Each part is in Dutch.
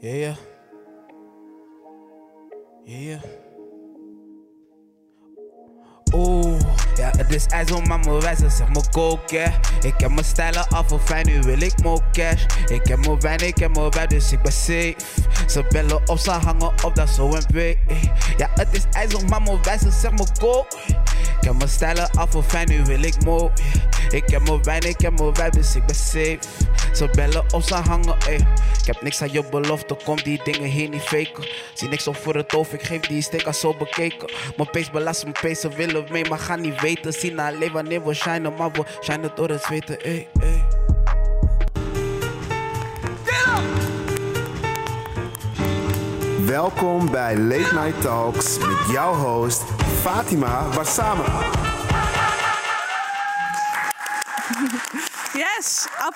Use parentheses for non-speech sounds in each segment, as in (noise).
Yeah, yeah. Oeh, ja, het is ijs om aan mijn wijze, zeg me koken. Ik heb mijn stijlen af of fijn, nu wil ik more cash. Ik heb mijn wijn, ik heb mijn wijn, dus ik ben safe. Ze bellen op, ze hangen op, dat zo een B. Ja, het is ijs om aan mijn zeg me go. Ik heb mijn stijlen af of fijn, nu wil ik more. Ik heb mijn wijn, ik heb mijn wijn, dus ik ben safe. Ze bellen op, ze hangen, ey. Ik heb niks aan je belofte, kom die dingen hier niet faken. Zie niks op voor het hoofd, ik geef die sticker zo bekeken. Mijn pace belast mijn pace, ze willen mee, maar gaan niet weten. Zien alleen wanneer we shinen, maar we shinen door het zweten, ey, ey. Welkom bij Late Night Talks met jouw host Fatima Warsame.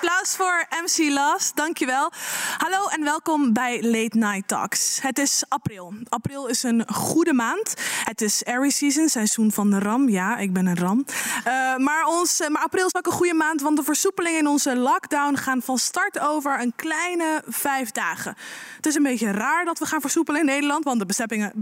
Fuck applaus voor MC Last, dankjewel. Hallo en welkom bij Late Night Talks. Het is april. April is een goede maand. Het is Aries season, seizoen van de ram. Ja, ik ben een ram. Uh, maar, ons, maar april is ook een goede maand, want de versoepelingen in onze lockdown gaan van start over een kleine vijf dagen. Het is een beetje raar dat we gaan versoepelen in Nederland, want de besmettingen,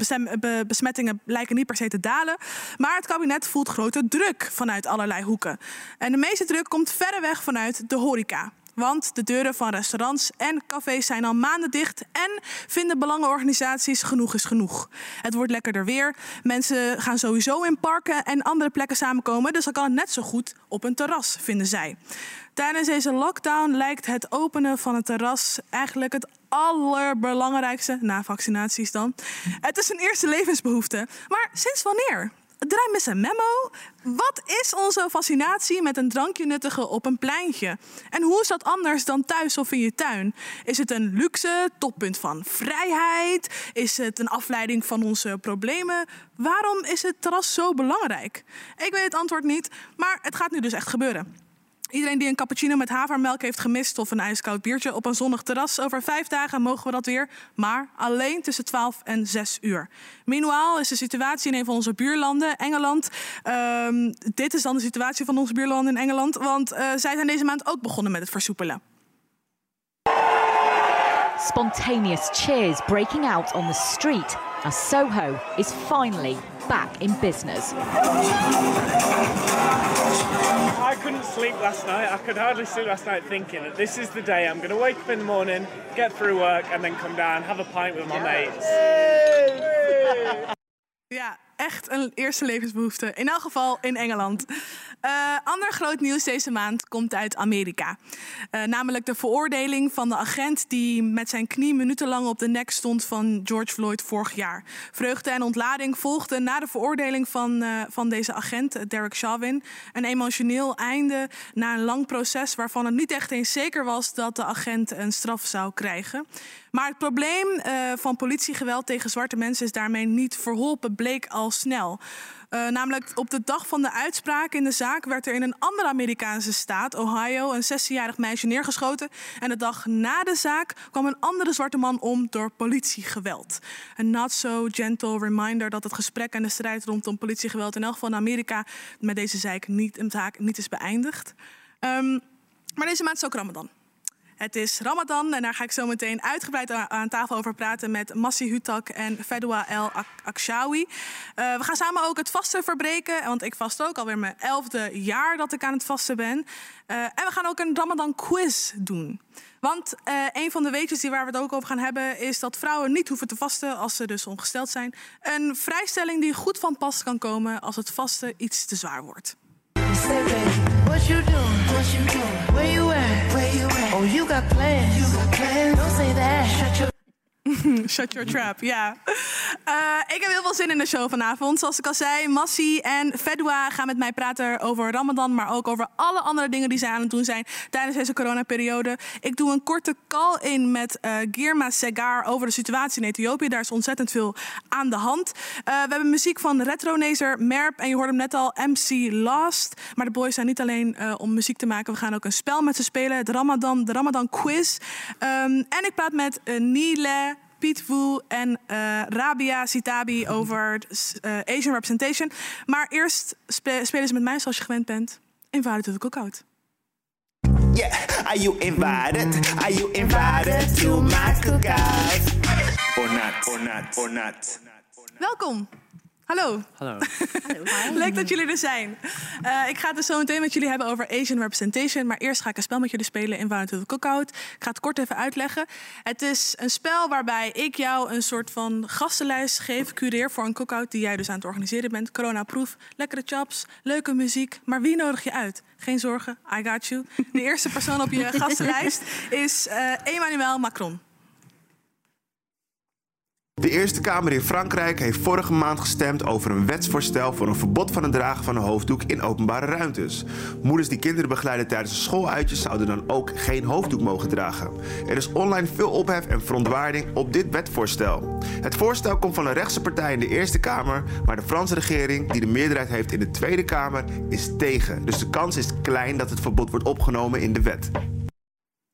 besmettingen lijken niet per se te dalen. Maar het kabinet voelt grote druk vanuit allerlei hoeken. En de meeste druk komt verreweg vanuit de horeca. Want de deuren van restaurants en cafés zijn al maanden dicht en vinden belangenorganisaties genoeg is genoeg. Het wordt lekkerder weer. Mensen gaan sowieso in parken en andere plekken samenkomen, dus dan kan het net zo goed op een terras, vinden zij. Tijdens deze lockdown lijkt het openen van het terras eigenlijk het allerbelangrijkste, na vaccinaties dan. Het is een eerste levensbehoefte. Maar sinds wanneer? Draai met een memo. Wat is onze fascinatie met een drankje nuttigen op een pleintje? En hoe is dat anders dan thuis of in je tuin? Is het een luxe, toppunt van vrijheid? Is het een afleiding van onze problemen? Waarom is het terras zo belangrijk? Ik weet het antwoord niet, maar het gaat nu dus echt gebeuren. Iedereen die een cappuccino met havermelk heeft gemist of een ijskoud biertje op een zonnig terras, over vijf dagen mogen we dat weer, maar alleen tussen 12 en 6 uur. Meanwhile is de situatie in een van onze buurlanden, Engeland. Um, dit is dan de situatie van onze buurlanden in Engeland, want uh, zij zijn deze maand ook begonnen met het versoepelen. Spontaneous cheers breaking out on the street as Soho is finally back in business. I couldn't sleep last night. I could hardly sleep last night thinking that this is the day I'm going to wake up in the morning, get through work, and then come down, have a pint with my mates. Ja, echt een eerste levensbehoefte. In elk geval in Engeland. Uh, ander groot nieuws deze maand komt uit Amerika. Uh, namelijk de veroordeling van de agent die met zijn knie minutenlang op de nek stond van George Floyd vorig jaar. Vreugde en ontlading volgden na de veroordeling van, uh, van deze agent, Derek Chauvin. Een emotioneel einde na een lang proces waarvan het niet echt eens zeker was dat de agent een straf zou krijgen. Maar het probleem van politiegeweld tegen zwarte mensen is daarmee niet verholpen, bleek al snel. Uh, namelijk op de dag van de uitspraak in de zaak werd er in een andere Amerikaanse staat, Ohio, een 16-jarig meisje neergeschoten. En de dag na de zaak kwam een andere zwarte man om door politiegeweld. Een not so gentle reminder dat het gesprek en de strijd rondom politiegeweld in elk geval in Amerika met deze zaak niet, niet is beëindigd. Um, maar deze maand is ook Ramadan. Het is Ramadan en daar ga ik zo meteen uitgebreid aan tafel over praten met Massi Hutak en Fedwa El Akshawi. Uh, we gaan samen ook het vasten verbreken, want ik vast ook alweer mijn elfde jaar dat ik aan het vasten ben. Uh, en we gaan ook een Ramadan quiz doen. Want uh, een van de weetjes die waar we het ook over gaan hebben is dat vrouwen niet hoeven te vasten als ze dus ongesteld zijn. Een vrijstelling die goed van pas kan komen als het vasten iets te zwaar wordt. What you doing? What you doing? Where you at? Where you at? Oh, you got plans. You got plans. Don't say that. Shut your (laughs) Shut your trap, ja. Uh, ik heb heel veel zin in de show vanavond. Zoals ik al zei, Massi en Fedwa gaan met mij praten over Ramadan, maar ook over alle andere dingen die zij aan het doen zijn tijdens deze coronaperiode. Ik doe een korte call in met uh, Girma Segar over de situatie in Ethiopië. Daar is ontzettend veel aan de hand. Uh, we hebben muziek van Retronezer, Merp en je hoorde hem net al, MC Last. Maar de boys zijn niet alleen om muziek te maken. We gaan ook een spel met ze spelen, het Ramadan, de Ramadan Quiz. Um, en ik praat met Nile Piet Woe en uh, Rabia Sitabi (laughs) over uh, Asian Representation. Maar eerst spe spelen ze met mij zoals je gewend bent. In Vader tot de Cookout. Yeah, are you invited? Are you invited to my cookout? Or not, or not, or not. Welkom. Hallo. Hallo. (laughs) Leuk dat jullie er zijn. Uh, ik ga het dus zo meteen met jullie hebben over Asian representation. Maar eerst ga ik een spel met jullie spelen in Wound to the Cookout. Ik ga het kort even uitleggen. Het is een spel waarbij ik jou een soort van gastenlijst geef, cureer voor een cookout die jij dus aan het organiseren bent. Corona-proof, lekkere chops, leuke muziek. Maar wie nodig je uit? Geen zorgen, I got you. De eerste persoon op je (laughs) gastenlijst is uh, Emmanuel Macron. De Eerste Kamer in Frankrijk heeft vorige maand gestemd over een wetsvoorstel voor een verbod van het dragen van een hoofddoek in openbare ruimtes. Moeders die kinderen begeleiden tijdens een schooluitjes zouden dan ook geen hoofddoek mogen dragen. Er is online veel ophef en verontwaarding op dit wetvoorstel. Het voorstel komt van een rechtse partij in de Eerste Kamer, maar de Franse regering, die de meerderheid heeft in de Tweede Kamer, is tegen. Dus de kans is klein dat het verbod wordt opgenomen in de wet.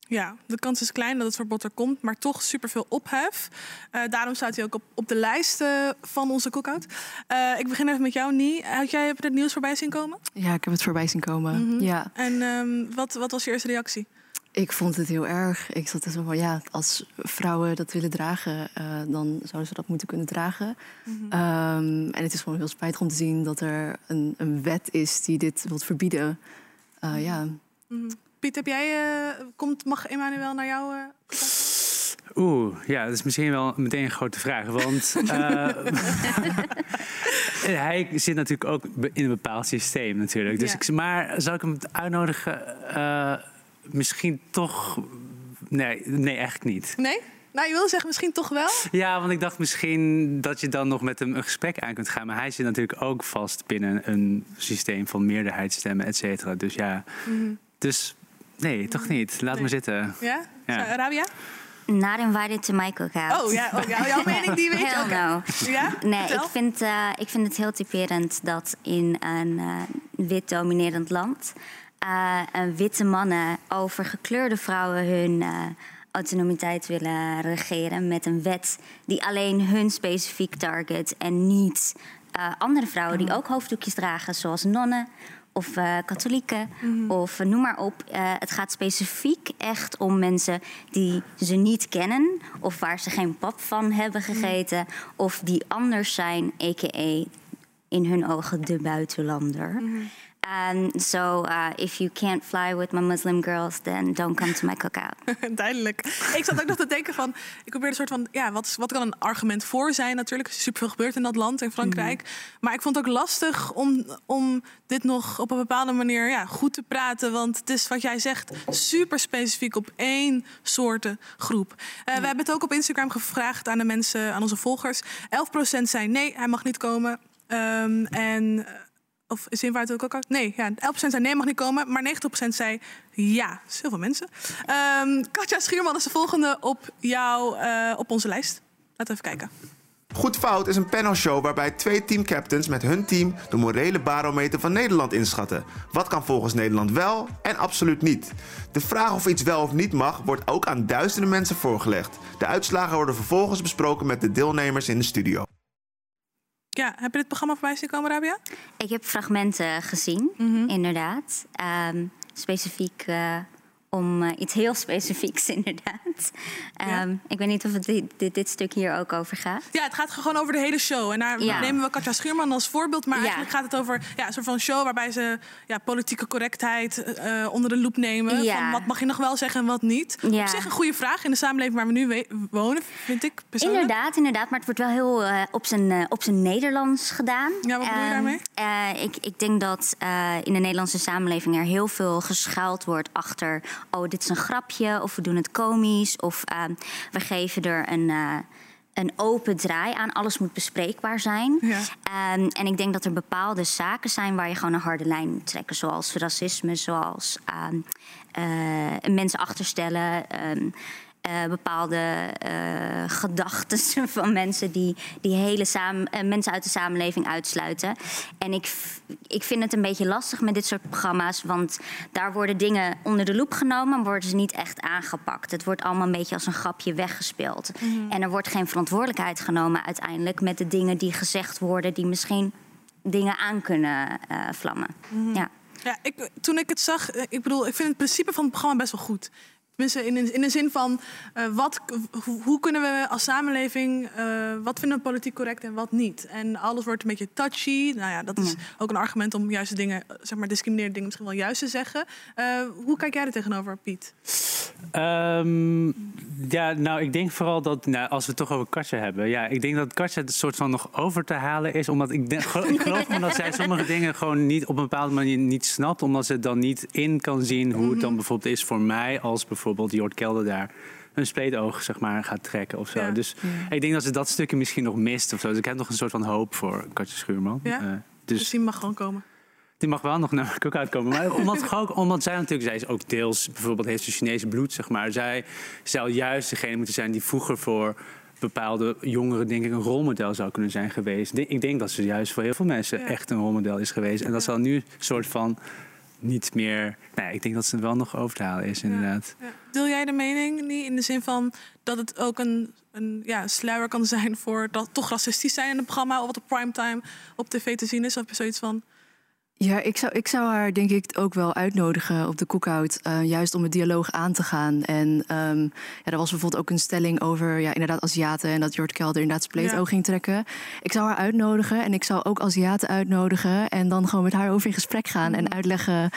Ja, de kans is klein dat het verbod er komt, maar toch superveel ophef. Uh, daarom staat hij ook op, op de lijst uh, van onze cookout. Uh, ik begin even met jou, Nie. Had jij het nieuws voorbij zien komen? Ja, ik heb het voorbij zien komen. Mm -hmm. ja. En um, wat, wat was je eerste reactie? Ik vond het heel erg. Ik zat er zo van, ja, als vrouwen dat willen dragen, dan zouden ze dat moeten kunnen dragen. Mm -hmm. um, en het is gewoon heel spijtig om te zien dat er een, een wet is die dit wil verbieden. ja. Mm -hmm. Piet, heb jij, uh, komt, mag Emmanuel naar jou? Uh, Oeh, ja, dat is misschien wel meteen een grote vraag. Want uh, (laughs) (laughs) hij zit natuurlijk ook in een bepaald systeem natuurlijk. Dus Ja. ik, maar zou ik hem uitnodigen? Misschien toch... Nee, nee, eigenlijk niet. Nee? Nou, je wil zeggen misschien toch wel? Ja, want ik dacht misschien dat je dan nog met hem een gesprek aan kunt gaan. Maar hij zit natuurlijk ook vast binnen een systeem van meerderheidsstemmen, et cetera. Dus ja, Mhm. dus nee, toch niet. Laat me zitten. Ja? Ja. Rabia? Not invited to my cookout. Oh ja, oh, ja, jouw mening die weet je ook. no. Ja? Nee, Vertel. ik vind, eh, ik vind het heel typerend dat in een eh, wit dominerend land eh, een witte mannen over gekleurde vrouwen hun eh, autonomiteit willen regeren met een wet die alleen hun specifiek target en niet eh, andere vrouwen die ook hoofddoekjes dragen, zoals nonnen of eh, katholieken of eh, noem maar op. Eh, het gaat specifiek echt om mensen die ze niet kennen of waar ze geen pap van hebben gegeten of die anders zijn, a.k.a. in hun ogen de buitenlander. And so uh, if you can't fly with my Muslim girls, then don't come to my cookout. (laughs) Duidelijk. Ik zat ook nog te denken van... Ik probeerde een soort van... Ja, wat, wat kan een argument voor zijn natuurlijk? Er is superveel gebeurd in dat land, in Frankrijk. Mhm. Maar ik vond het ook lastig om, om dit nog op een bepaalde manier ja, goed te praten. Want het is wat jij zegt super specifiek op één soorten groep. Eh, We hebben het ook op Instagram gevraagd aan de mensen, aan onze volgers. 11% zei nee, hij mag niet komen. Ehm, en... Of is invite ook ook? Nee, ja, 11% zei nee, mag niet komen. Maar 90% zei ja. Dat is heel veel mensen. Ehm, Katja Schuurman is de volgende op, jou, eh, op onze lijst. Laten we even kijken. Goed Fout is een panelshow waarbij twee teamcaptains met hun team de morele barometer van Nederland inschatten. Wat kan volgens Nederland wel en absoluut niet. De vraag of iets wel of niet mag wordt ook aan duizenden mensen voorgelegd. De uitslagen worden vervolgens besproken met de deelnemers in de studio. Ja, heb je dit programma voorbij zien komen, Rabia? Ik heb fragmenten gezien, Mhm. inderdaad. Ehm, specifiek eh, om eh, iets heel specifieks, (laughs) inderdaad. Ehm, Ik weet niet of het dit, dit, dit stuk hier ook over gaat. Ja, het gaat gewoon over de hele show. En daar Ja. nemen we Katja Schuurman als voorbeeld. Maar Ja. eigenlijk gaat het over ja, een soort van show waarbij ze ja, politieke correctheid eh, onder de loep nemen. Van wat mag je nog wel zeggen en wat niet. Ja. Op zich een goede vraag in de samenleving waar we nu wonen, vind ik persoonlijk. Inderdaad, inderdaad. Maar het wordt wel heel eh, op, zijn, op zijn Nederlands gedaan. Ja, wat bedoel je Ehm, daarmee? eh, ik, ik denk dat in de Nederlandse samenleving er heel veel geschuild wordt achter... oh, dit is een grapje, of we doen het komisch... of ehm, we geven er een, eh, een open draai aan. Alles moet bespreekbaar zijn. Ja. Ehm, en ik denk dat er bepaalde zaken zijn waar je gewoon een harde lijn moet trekken. Zoals racisme, zoals ehm, eh, mensen achterstellen. Eh, bepaalde eh, gedachten (laughs) van mensen die, die hele samen, eh, mensen uit de samenleving uitsluiten. En ik, ik vind het een beetje lastig met dit soort programma's, want daar worden dingen onder de loep genomen, maar worden ze niet echt aangepakt. Het wordt allemaal een beetje als een grapje weggespeeld. En er wordt geen verantwoordelijkheid genomen uiteindelijk met de dingen die gezegd worden, die misschien dingen aan kunnen eh, vlammen. Ja. Ja, ik, toen ik het zag, ik bedoel, ik vind het principe van het programma best wel goed. Tenminste, in, in de zin van uh, wat, hoe, hoe, kunnen we als samenleving, uh, wat vinden we politiek correct en wat niet? En alles wordt een beetje touchy. Nou ja, dat is ja. ook een argument om juiste dingen, zeg maar discriminerende dingen misschien wel juist te zeggen. Uh, hoe kijk jij er tegenover, Piet? Um, ja, nou, ik denk vooral dat, nou, als we het toch over Katja hebben. Ja, ik denk dat Katja het soort van nog over te halen is. Omdat ik, denk, ik geloof gewoon dat zij sommige dingen gewoon niet op een bepaalde manier niet snapt. Omdat ze dan niet in kan zien hoe het dan bijvoorbeeld is voor mij als bijvoorbeeld Jort Kelder daar een spleetoog zeg maar, gaat trekken of zo. Ja. Dus ja. ik denk dat ze dat stukje misschien nog mist of zo. Dus ik heb nog een soort van hoop voor Katja Schuurman. Ja? Uh, dus, dus die mag gewoon komen. Die mag wel nog naar ook uitkomen. Maar (laughs) omdat, ook, omdat zij natuurlijk, zij is ook deels, bijvoorbeeld heeft ze Chinese bloed, zeg maar. Zij zou juist degene moeten zijn die vroeger voor bepaalde jongeren, denk ik, een rolmodel zou kunnen zijn geweest. Ik denk dat ze juist voor heel veel mensen ja. echt een rolmodel is geweest. En dat zal nu een soort van niet meer. Nou, ik denk dat ze het wel nog over te halen is, inderdaad. Ja. Deel jij de mening niet in de zin van dat het ook een, een ja, sluier kan zijn voor dat toch racistisch zijn in het programma of wat op primetime op tv te zien is? Of zoiets van. Ja, ik zou, ik zou haar denk ik ook wel uitnodigen op de cookout. Uh, juist om het dialoog aan te gaan. En um, ja, er was bijvoorbeeld ook een stelling over ja, inderdaad Aziaten. En dat Jort Kelder inderdaad spleetoog ja. ging trekken. Ik zou haar uitnodigen en ik zou ook Aziaten uitnodigen. En dan gewoon met haar over in gesprek gaan. Mm. En uitleggen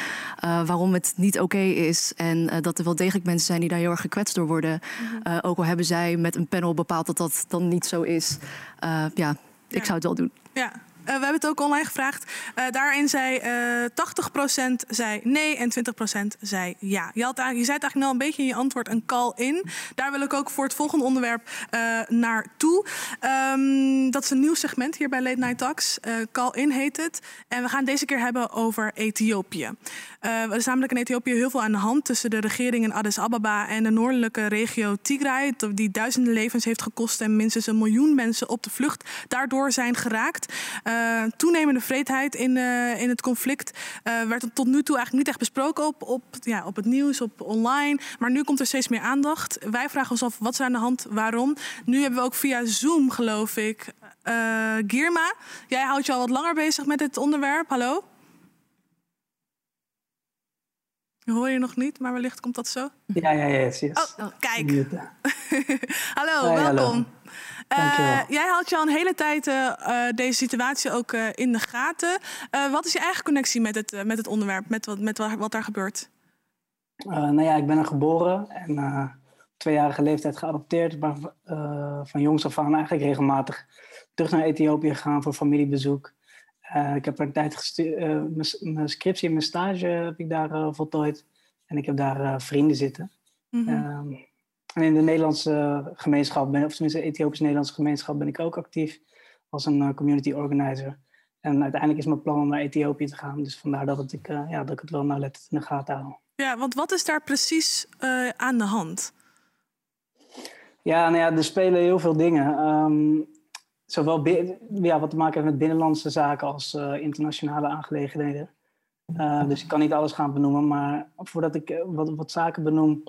uh, waarom het niet oké okay is. En uh, dat er wel degelijk mensen zijn die daar heel erg gekwetst door worden. Mm. ook al hebben zij met een panel bepaald dat dat dan niet zo is. ja, ik zou het wel doen. Ja, we hebben het ook online gevraagd. Uh, daarin zei uh, 80% zei nee en 20% zei ja. Je, had, je zei het eigenlijk al een beetje in je antwoord een call in. Daar wil ik ook voor het volgende onderwerp uh, naartoe. Um, dat is een nieuw segment hier bij Late Night Talks. call in heet het. En we gaan deze keer hebben over Ethiopië. er is namelijk in Ethiopië heel veel aan de hand tussen de regering in Addis Ababa en de noordelijke regio Tigray. Die duizenden levens heeft gekost en minstens een miljoen mensen op de vlucht daardoor zijn geraakt. Uh, toenemende vreedheid in, uh, in het conflict uh, werd tot nu toe eigenlijk niet echt besproken op, op, ja, op het nieuws, op online. Maar nu komt er steeds meer aandacht. Wij vragen ons af, wat is er aan de hand, waarom? Nu hebben we ook via Zoom, geloof ik, Girma. Jij houdt je al wat langer bezig met dit onderwerp. Hallo? Hoor je nog niet, maar wellicht komt dat zo. Ja, ja, ja. Yes, yes. Oh, kijk. (laughs) hallo, Hi, welkom. Hallo. Uh, jij houdt je al een hele tijd uh, deze situatie ook uh, in de gaten. wat is je eigen connectie met het, met het onderwerp, met wat, met wat daar gebeurt? nou ja, ik ben er geboren en tweejarige leeftijd geadopteerd. Maar van jongs af aan eigenlijk regelmatig terug naar Ethiopië gegaan voor familiebezoek. ik heb er een tijd mijn scriptie en mijn stage heb ik daar voltooid. En ik heb daar vrienden zitten. Mm -hmm. En in de Nederlandse gemeenschap, ben, of tenminste de Ethiopisch-Nederlandse gemeenschap, ben ik ook actief als een uh, community organizer. En uiteindelijk is mijn plan om naar Ethiopië te gaan. Dus vandaar dat, ik, uh, ja, dat ik het wel nauwlettend in de gaten hou. Ja, want wat is daar precies uh, aan de hand? Ja, nou ja, er spelen heel veel dingen. Um, zowel ja, wat te maken heeft met binnenlandse zaken als internationale aangelegenheden. dus ik kan niet alles gaan benoemen, maar voordat ik wat, wat zaken benoem,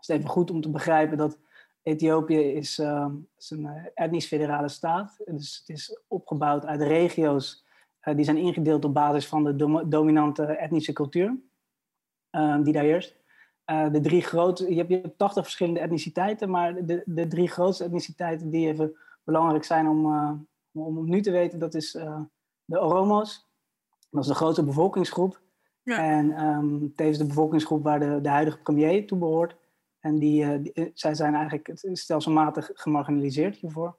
is het even goed om te begrijpen dat Ethiopië is, uh, is een uh, etnisch federale staat. Dus het is opgebouwd uit regio's uh, die zijn ingedeeld op basis van de dom dominante etnische cultuur ehm, die daar heerst. Eh, de drie grote, je hebt, je hebt 80 verschillende etniciteiten, maar de, de drie grootste etniciteiten die even belangrijk zijn om, om nu te weten, dat is de Oromo's. Dat is de grootste bevolkingsgroep. Ja. En um, tevens de bevolkingsgroep waar de, de huidige premier toe behoort. En die, uh, die, zij zijn eigenlijk stelselmatig gemarginaliseerd hiervoor.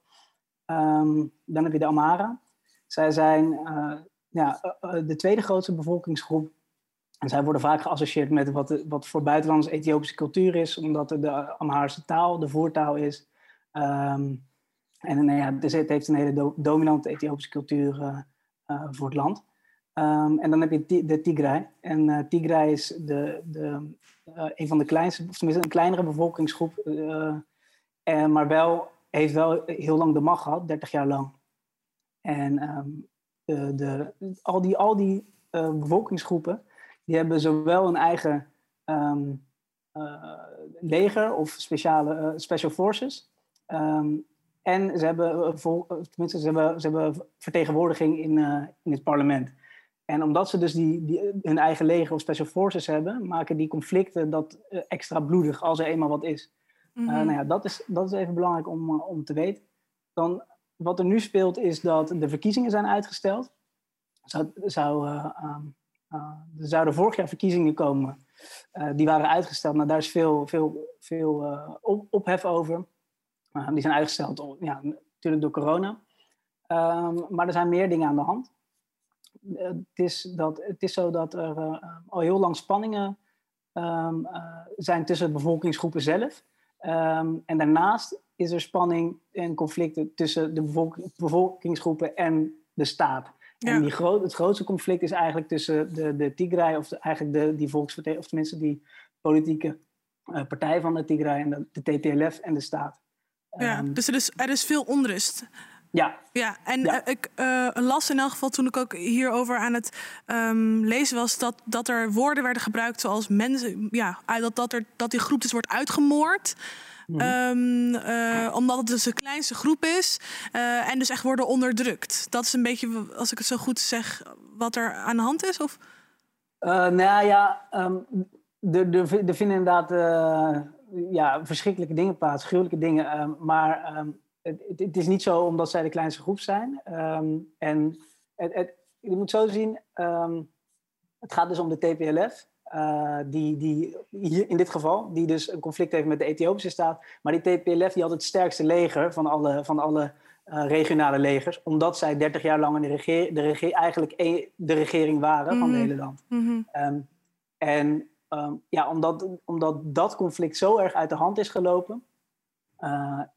Um, dan heb je de Amara. Zij zijn uh, ja, de tweede grootste bevolkingsgroep. En zij worden vaak geassocieerd met wat, wat voor buitenlandse Ethiopische cultuur is, omdat de Amhaarse taal de voertaal is. Um, en nou ja, het heeft een hele do dominante Ethiopische cultuur voor het land. Um, en dan heb je de Tigray. En uh, Tigray is de, de, uh, een van de kleinste, of tenminste een kleinere bevolkingsgroep. En, maar wel, heeft wel heel lang de macht gehad, 30 jaar lang. En um, de, de, al die, al die bevolkingsgroepen, die hebben zowel een eigen um, leger of speciale special forces. en ze hebben, tenminste, ze hebben, ze hebben vertegenwoordiging in, in het parlement. En omdat ze dus die, die, hun eigen leger of special forces hebben, maken die conflicten dat eh, extra bloedig als er eenmaal wat is. Eh, nou ja, dat is, dat is even belangrijk om, eh, om te weten. Dan, wat er nu speelt is dat de verkiezingen zijn uitgesteld. Zou, zou, eh, ehm, eh, er zouden vorig jaar verkiezingen komen. Die waren uitgesteld. Nou, daar is veel, veel, veel op, ophef over. Die zijn uitgesteld, ja, natuurlijk door corona. Ehm, maar er zijn meer dingen aan de hand. Eh, het, is dat, het is zo dat er eh, al heel lang spanningen ehm, eh, zijn tussen de bevolkingsgroepen zelf. Ehm, en daarnaast is er spanning en conflicten tussen de bevolk- bevolkingsgroepen en de staat. Ja. En die groot, het grootste conflict is eigenlijk tussen de, de Tigray, of de- eigenlijk de, die volksvertegenwoordiging, of tenminste die politieke eh, partij van de Tigray en de, de TPLF en de staat. Ja, Ehm, dus er is, er is veel onrust. Ja, Ja, en eh, ik eh, las in elk geval toen ik ook hierover aan het ehm, lezen was... Dat, dat er woorden werden gebruikt zoals mensen... Ja, dat, dat, er, dat die groep dus wordt uitgemoord... Ehm, eh, omdat het dus de kleinste groep is en dus echt worden onderdrukt. Dat is een beetje, als ik het zo goed zeg, wat er aan de hand is? Of? Nou ja, ehm, er, vinden inderdaad ja, verschrikkelijke dingen plaats, gruwelijke dingen. maar het, is niet zo omdat zij de kleinste groep zijn. Ehm, en het, het, je moet zo zien, ehm, het gaat dus om de TPLF. eh, die, die hier in dit geval, die dus een conflict heeft met de Ethiopische staat. Maar die TPLF die had het sterkste leger van alle, van alle eh, regionale legers. Omdat zij 30 jaar lang in de regeer, de regeer, eigenlijk e- de regering waren van het Mhm. hele land. Mhm. Ehm, en ja, omdat, omdat dat conflict zo erg uit de hand is gelopen,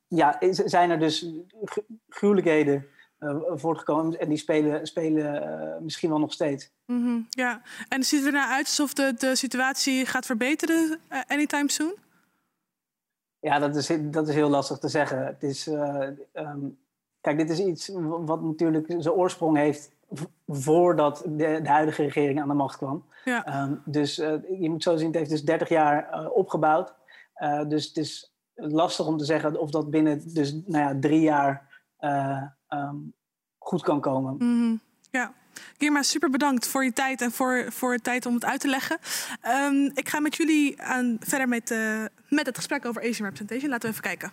ja, is- zijn er dus gru- gruwelijkheden eh, voortgekomen. En die spelen, spelen eh, misschien wel nog steeds. Mhm, ja, en ziet het er nou uit alsof de, de situatie gaat verbeteren eh, anytime soon? Ja, dat is, dat is heel lastig te zeggen. Het is, eh, ehm, kijk, dit is iets wat natuurlijk zijn oorsprong heeft voordat de, de huidige regering aan de macht kwam. Ja. Ehm, dus eh, je moet zo zien, het heeft dus 30 jaar eh, opgebouwd. Eh, dus het is lastig om te zeggen of dat binnen dus, nou ja, drie jaar eh, ehm, goed kan komen. Mhm, Ja. Girma, super bedankt voor je tijd en voor, voor de tijd om het uit te leggen. Ehm, ik ga met jullie aan, verder met, eh, met het gesprek over Asian Representation. Laten we even kijken.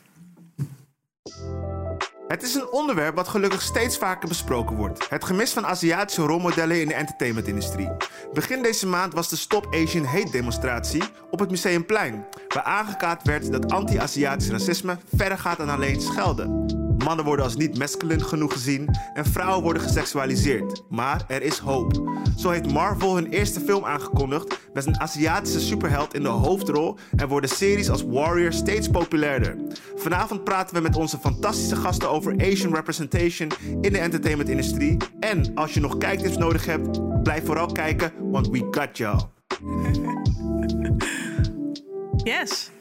Het is een onderwerp wat gelukkig steeds vaker besproken wordt. Het gemis van Aziatische rolmodellen in de entertainmentindustrie. Begin deze maand was de Stop Asian Hate demonstratie op het Museumplein. Waar aangekaart werd dat anti-Aziatisch racisme verder gaat dan alleen schelden. Mannen worden als niet masculine genoeg gezien en vrouwen worden geseksualiseerd. Maar er is hoop. Zo heeft Marvel hun eerste film aangekondigd met een Aziatische superheld in de hoofdrol en worden series als Warrior steeds populairder. Vanavond praten we met onze fantastische gasten over Asian representation in de entertainmentindustrie. En als je nog kijktips nodig hebt, blijf vooral kijken, want we got y'all. Yes.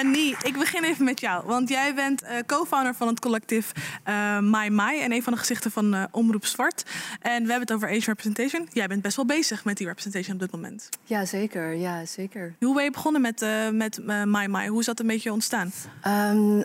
Eh Nee, ik begin even met jou. Want jij bent eh, co-founder van het collectief eh My My. En een van de gezichten van Omroep Zwart. En we hebben het over Asian Representation. Jij bent best wel bezig met die representation op dit moment. Ja, zeker. Ja, zeker. Hoe ben je begonnen met, met My My? Hoe is dat een beetje ontstaan?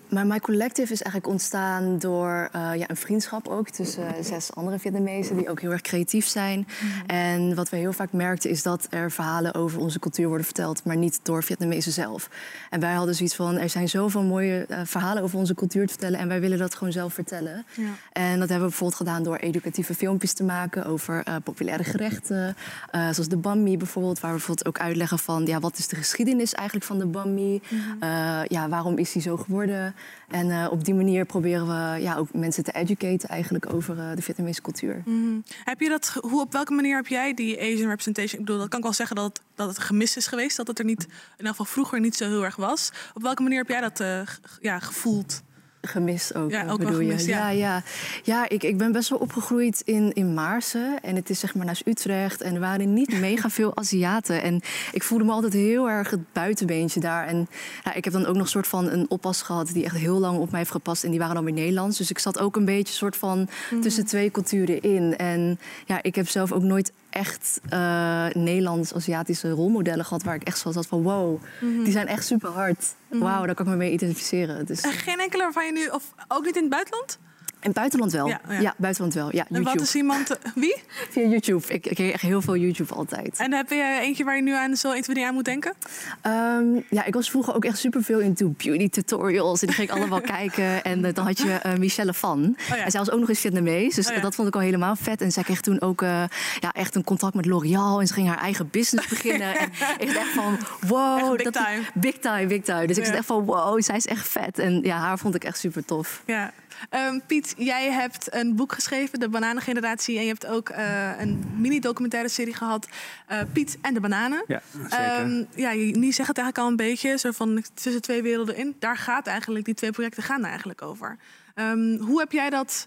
Maar My Collective is eigenlijk ontstaan door ja, een vriendschap ook tussen zes andere Vietnamezen die ook heel erg creatief zijn. En wat we heel vaak merkten is dat er verhalen over onze cultuur worden verteld, maar niet door Vietnamezen zelf. En wij hadden zoiets van: er zijn zoveel mooie eh, verhalen over onze cultuur te vertellen en wij willen dat gewoon zelf vertellen. Ja. En dat hebben we bijvoorbeeld gedaan door educatieve filmpjes te maken over eh, populaire gerechten. eh, zoals de banh mi bijvoorbeeld, waar we bijvoorbeeld ook uitleggen van ja, wat is de geschiedenis eigenlijk van de banh mi? Eh, ja, waarom is die zo geworden? En op die manier proberen we ja, ook mensen te educaten eigenlijk over de Vietnamese cultuur. Mhm. Heb je dat, hoe, op welke manier heb jij die Asian representation? Ik bedoel, dat kan ik wel zeggen dat het, dat het gemist is geweest. Dat het er niet, in ieder geval vroeger niet zo heel erg was. Op welke manier heb jij dat eh, ja, gevoeld? Gemist ook, Ja, eh, ook wel bedoel gemist, je? ja. ja, ja. ja ik, ik ben best wel opgegroeid in, in Maarsen. En het is zeg maar naast Utrecht. En er waren niet (laughs) mega veel Aziaten. En ik voelde me altijd heel erg het buitenbeentje daar. En ja, ik heb dan ook nog een soort van een oppas gehad... die echt heel lang op mij heeft gepast. En die waren dan weer Nederlands. Dus ik zat ook een beetje soort van tussen twee culturen in. En ja, ik heb zelf ook nooit echt eh, Nederlands-Aziatische rolmodellen gehad... waar ik echt zo had van wow, die zijn echt super hard. Wauw, daar kan ik me mee identificeren. Dus, En geen enkele waarvan je nu, of ook niet in het buitenland? In het buitenland wel. Ja, Ja, ja. buitenland wel. Ja, En YouTube. wat is iemand... eh, Wie? (laughs) Via YouTube. Ik, ik kreeg echt heel veel YouTube altijd. En heb je eentje waar je nu aan zo 1, 2, 3 aan moet denken? Ehm, ja, ik was vroeger ook echt super veel into beauty tutorials. En die ging ik allemaal (laughs) kijken. En eh, dan had je eh, Michelle Van. Oh ja. En zij was ook nog eens Vietnamees. Dus Oh dat vond ik al helemaal vet. En zij kreeg toen ook ja, echt een contact met L'Oreal. En ze ging haar eigen business beginnen. (laughs) en ik dacht echt van, wow. Echt big dat- time. Big time, big time. Dus ik dacht echt van, wow, zij is echt vet. En ja, haar vond ik echt super tof. Ja. Ehm, Piet, jij hebt een boek geschreven, De Bananengeneratie. En je hebt ook eh, een mini-documentaire serie gehad, eh, Piet en de Bananen. Ja, zeker. Ja, je je zegt het eigenlijk al een beetje, zo van tussen twee werelden in. Daar gaat eigenlijk, die twee projecten gaan eigenlijk over. Ehm, hoe heb jij dat,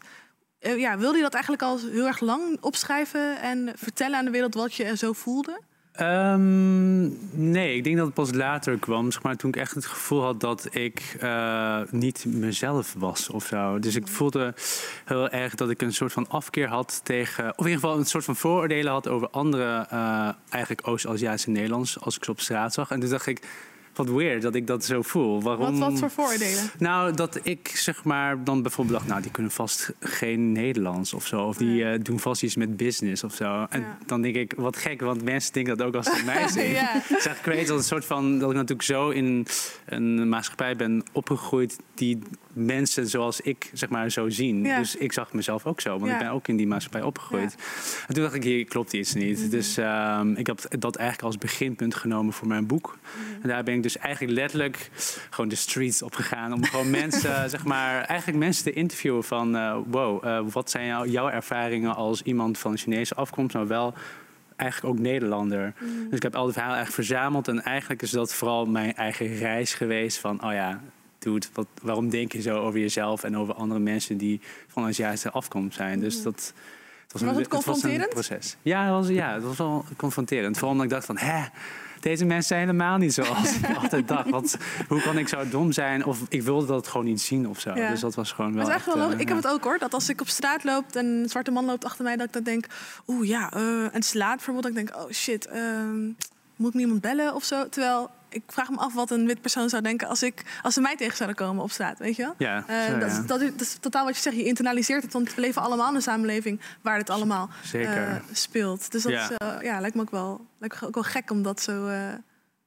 eh, ja, wilde je dat eigenlijk al heel erg lang opschrijven en vertellen aan de wereld wat je zo voelde? Ehm, nee, ik denk dat het pas later kwam. Zeg maar, toen ik echt het gevoel had dat ik eh, niet mezelf was of zo. Dus ik voelde heel erg dat ik een soort van afkeer had tegen... Of in ieder geval een soort van vooroordelen had over andere... eh, eigenlijk Oost-Aziatische Nederlands als ik ze op straat zag. En toen dacht ik, wat weird dat ik dat zo voel. Waarom... Wat, wat voor vooroordelen? Nou, dat ik zeg maar dan bijvoorbeeld dacht, nou, die kunnen vast geen Nederlands of zo. Of die eh, doen vast iets met business of zo. En Ja. dan denk ik, wat gek, want mensen denken dat ook als ze mij (laughs) zien. Ja. Zeg, ik weet dat, een soort van, dat ik natuurlijk zo in een maatschappij ben opgegroeid die mensen zoals ik zeg maar zo zien. Ja. Dus ik zag mezelf ook zo, want Ja. ik ben ook in die maatschappij opgegroeid. En toen dacht ik, hier klopt iets niet. Mhm. Dus ehm, ik heb dat eigenlijk als beginpunt genomen voor mijn boek. Mhm. En daar ben ik dus eigenlijk letterlijk gewoon de streets op gegaan. Om gewoon mensen, (laughs) zeg maar, eigenlijk mensen te interviewen van... eh, wow, eh, wat zijn jou- jouw ervaringen als iemand van Chinese afkomst... maar wel eigenlijk ook Nederlander. Mhm. Dus ik heb al die verhalen eigenlijk verzameld. En eigenlijk is dat vooral mijn eigen reis geweest van... oh ja, dude, wat, waarom denk je zo over jezelf... en over andere mensen die van Aziatische afkomst zijn. Dus dat... Het Was het een- was een confronterend? proces. Ja, het was, ja, het was wel confronterend. Vooral omdat ik dacht van, hè, deze mensen zijn helemaal niet zoals ik (laughs) altijd dacht. Wat, hoe kan ik zo dom zijn? Of ik wilde dat gewoon niet zien of zo. Ja. Dus dat was gewoon wel echt wel eh, Ik heb het ook hoor. Dat als ik op straat loop en een zwarte man loopt achter mij, dat ik dan denk, oeh ja, eh, en slaat bijvoorbeeld. Dat ik denk, oh shit, ehm, moet ik nu iemand bellen of zo? Terwijl ik vraag me af wat een wit persoon zou denken als, ik, als ze mij tegen zouden komen op straat, weet je wel? Ja, Eh, zo, dat, ja. dat, is, dat is totaal wat je zegt. Je internaliseert het, want we leven allemaal in een samenleving waar het allemaal eh, speelt. Dus dat Ja. is, eh, ja, lijkt me ook wel, lijkt me ook wel gek om dat zo,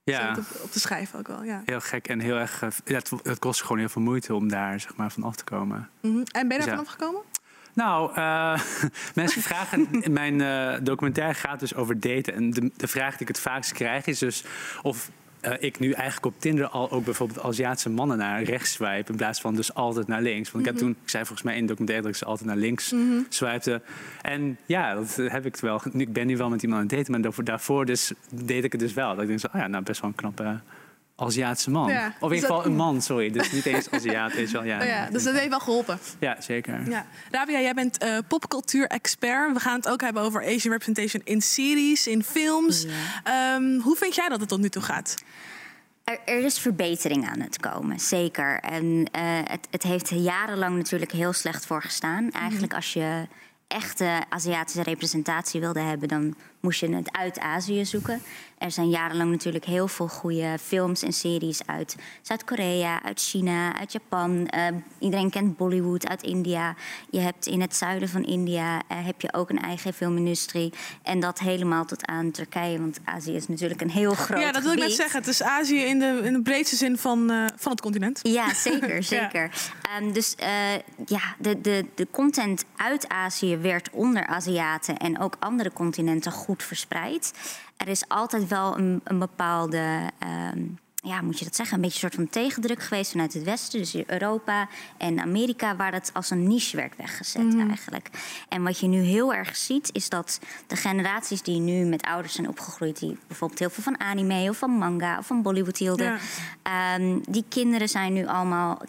Ja. zo op, op te schrijven ook wel. Ja. Heel gek en heel erg... ja, het, het kost gewoon heel veel moeite om daar zeg maar, van af te komen. Mhm. En ben je daar Ja. vanaf gekomen? Nou, (laughs) mensen vragen. Mijn documentaire gaat dus over daten. En de, de vraag die ik het vaakst krijg is dus of. Eh, ik nu eigenlijk op Tinder al ook bijvoorbeeld Aziatische mannen naar rechts swipe. In plaats van dus altijd naar links. Want ik heb Mhm. toen, ik zei volgens mij in de documentaire dat ik ze altijd naar links Mhm. swipte. En ja, dat heb ik wel. Nu, Ik ben nu wel met iemand aan het daten, maar daarvoor, daarvoor dus deed ik het dus wel. Dat ik denk zo, oh ja, nou best wel een knappe Aziatische man. Ja. Of in Dus ieder geval dat- een man, sorry. Dus niet eens Aziat, weet je wel. Ja, Oh ja, dus dat heeft wel geholpen. ja zeker. Ja. Rabia, jij bent eh popcultuur-expert. We gaan het ook hebben over Asian representation in series, in films. Ehm, hoe vind jij dat het tot nu toe gaat? Er, er is verbetering aan het komen, zeker. En eh, het, het heeft jarenlang natuurlijk heel slecht voorgestaan. Eigenlijk als je echte Aziatische representatie wilde hebben... dan moest je het uit Azië zoeken. Er zijn jarenlang natuurlijk heel veel goede films en series uit Zuid-Korea, uit China, uit Japan. Eh, iedereen kent Bollywood uit India. Je hebt in het zuiden van India eh, heb je ook een eigen filmindustrie. En dat helemaal tot aan Turkije, want Azië is natuurlijk een heel groot ja, dat wil ik net zeggen. Het is Azië in de, in de breedste zin van, eh, van het continent. Ja, zeker, (laughs) zeker. Ehm, dus ja, de, de, de content uit Azië werd onder Aziaten en ook andere continenten goed verspreid. Er is altijd wel een, een bepaalde, ehm, ja, moet je dat zeggen, een beetje een soort van tegendruk geweest vanuit het Westen, dus Europa en Amerika, waar dat als een niche werd weggezet eigenlijk. En wat je nu heel erg ziet, is dat de generaties die nu met ouders zijn opgegroeid, die bijvoorbeeld heel veel van anime of van manga of van Bollywood hielden, Ja. Ehm, die kinderen zijn nu allemaal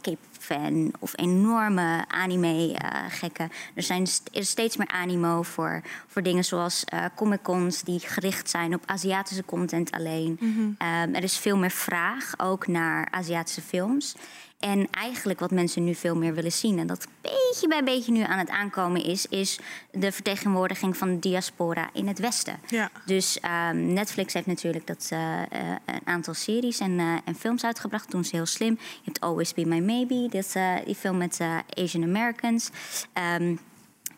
K-fan of enorme anime-gekken. er, zijn st- is steeds meer animo voor, voor dingen zoals eh Comic-Cons... die gericht zijn op Aziatische content alleen. Ehm, er is veel meer vraag ook naar Aziatische films. En eigenlijk wat mensen nu veel meer willen zien, en dat beetje bij beetje nu aan het aankomen is, is de vertegenwoordiging van de diaspora in het Westen. Ja. Dus ehm, Netflix heeft natuurlijk dat, eh, eh, een aantal series en, eh, en films uitgebracht. Doen ze heel slim. Je hebt Always Be My Maybe, eh, die film met Asian Americans. Ehm,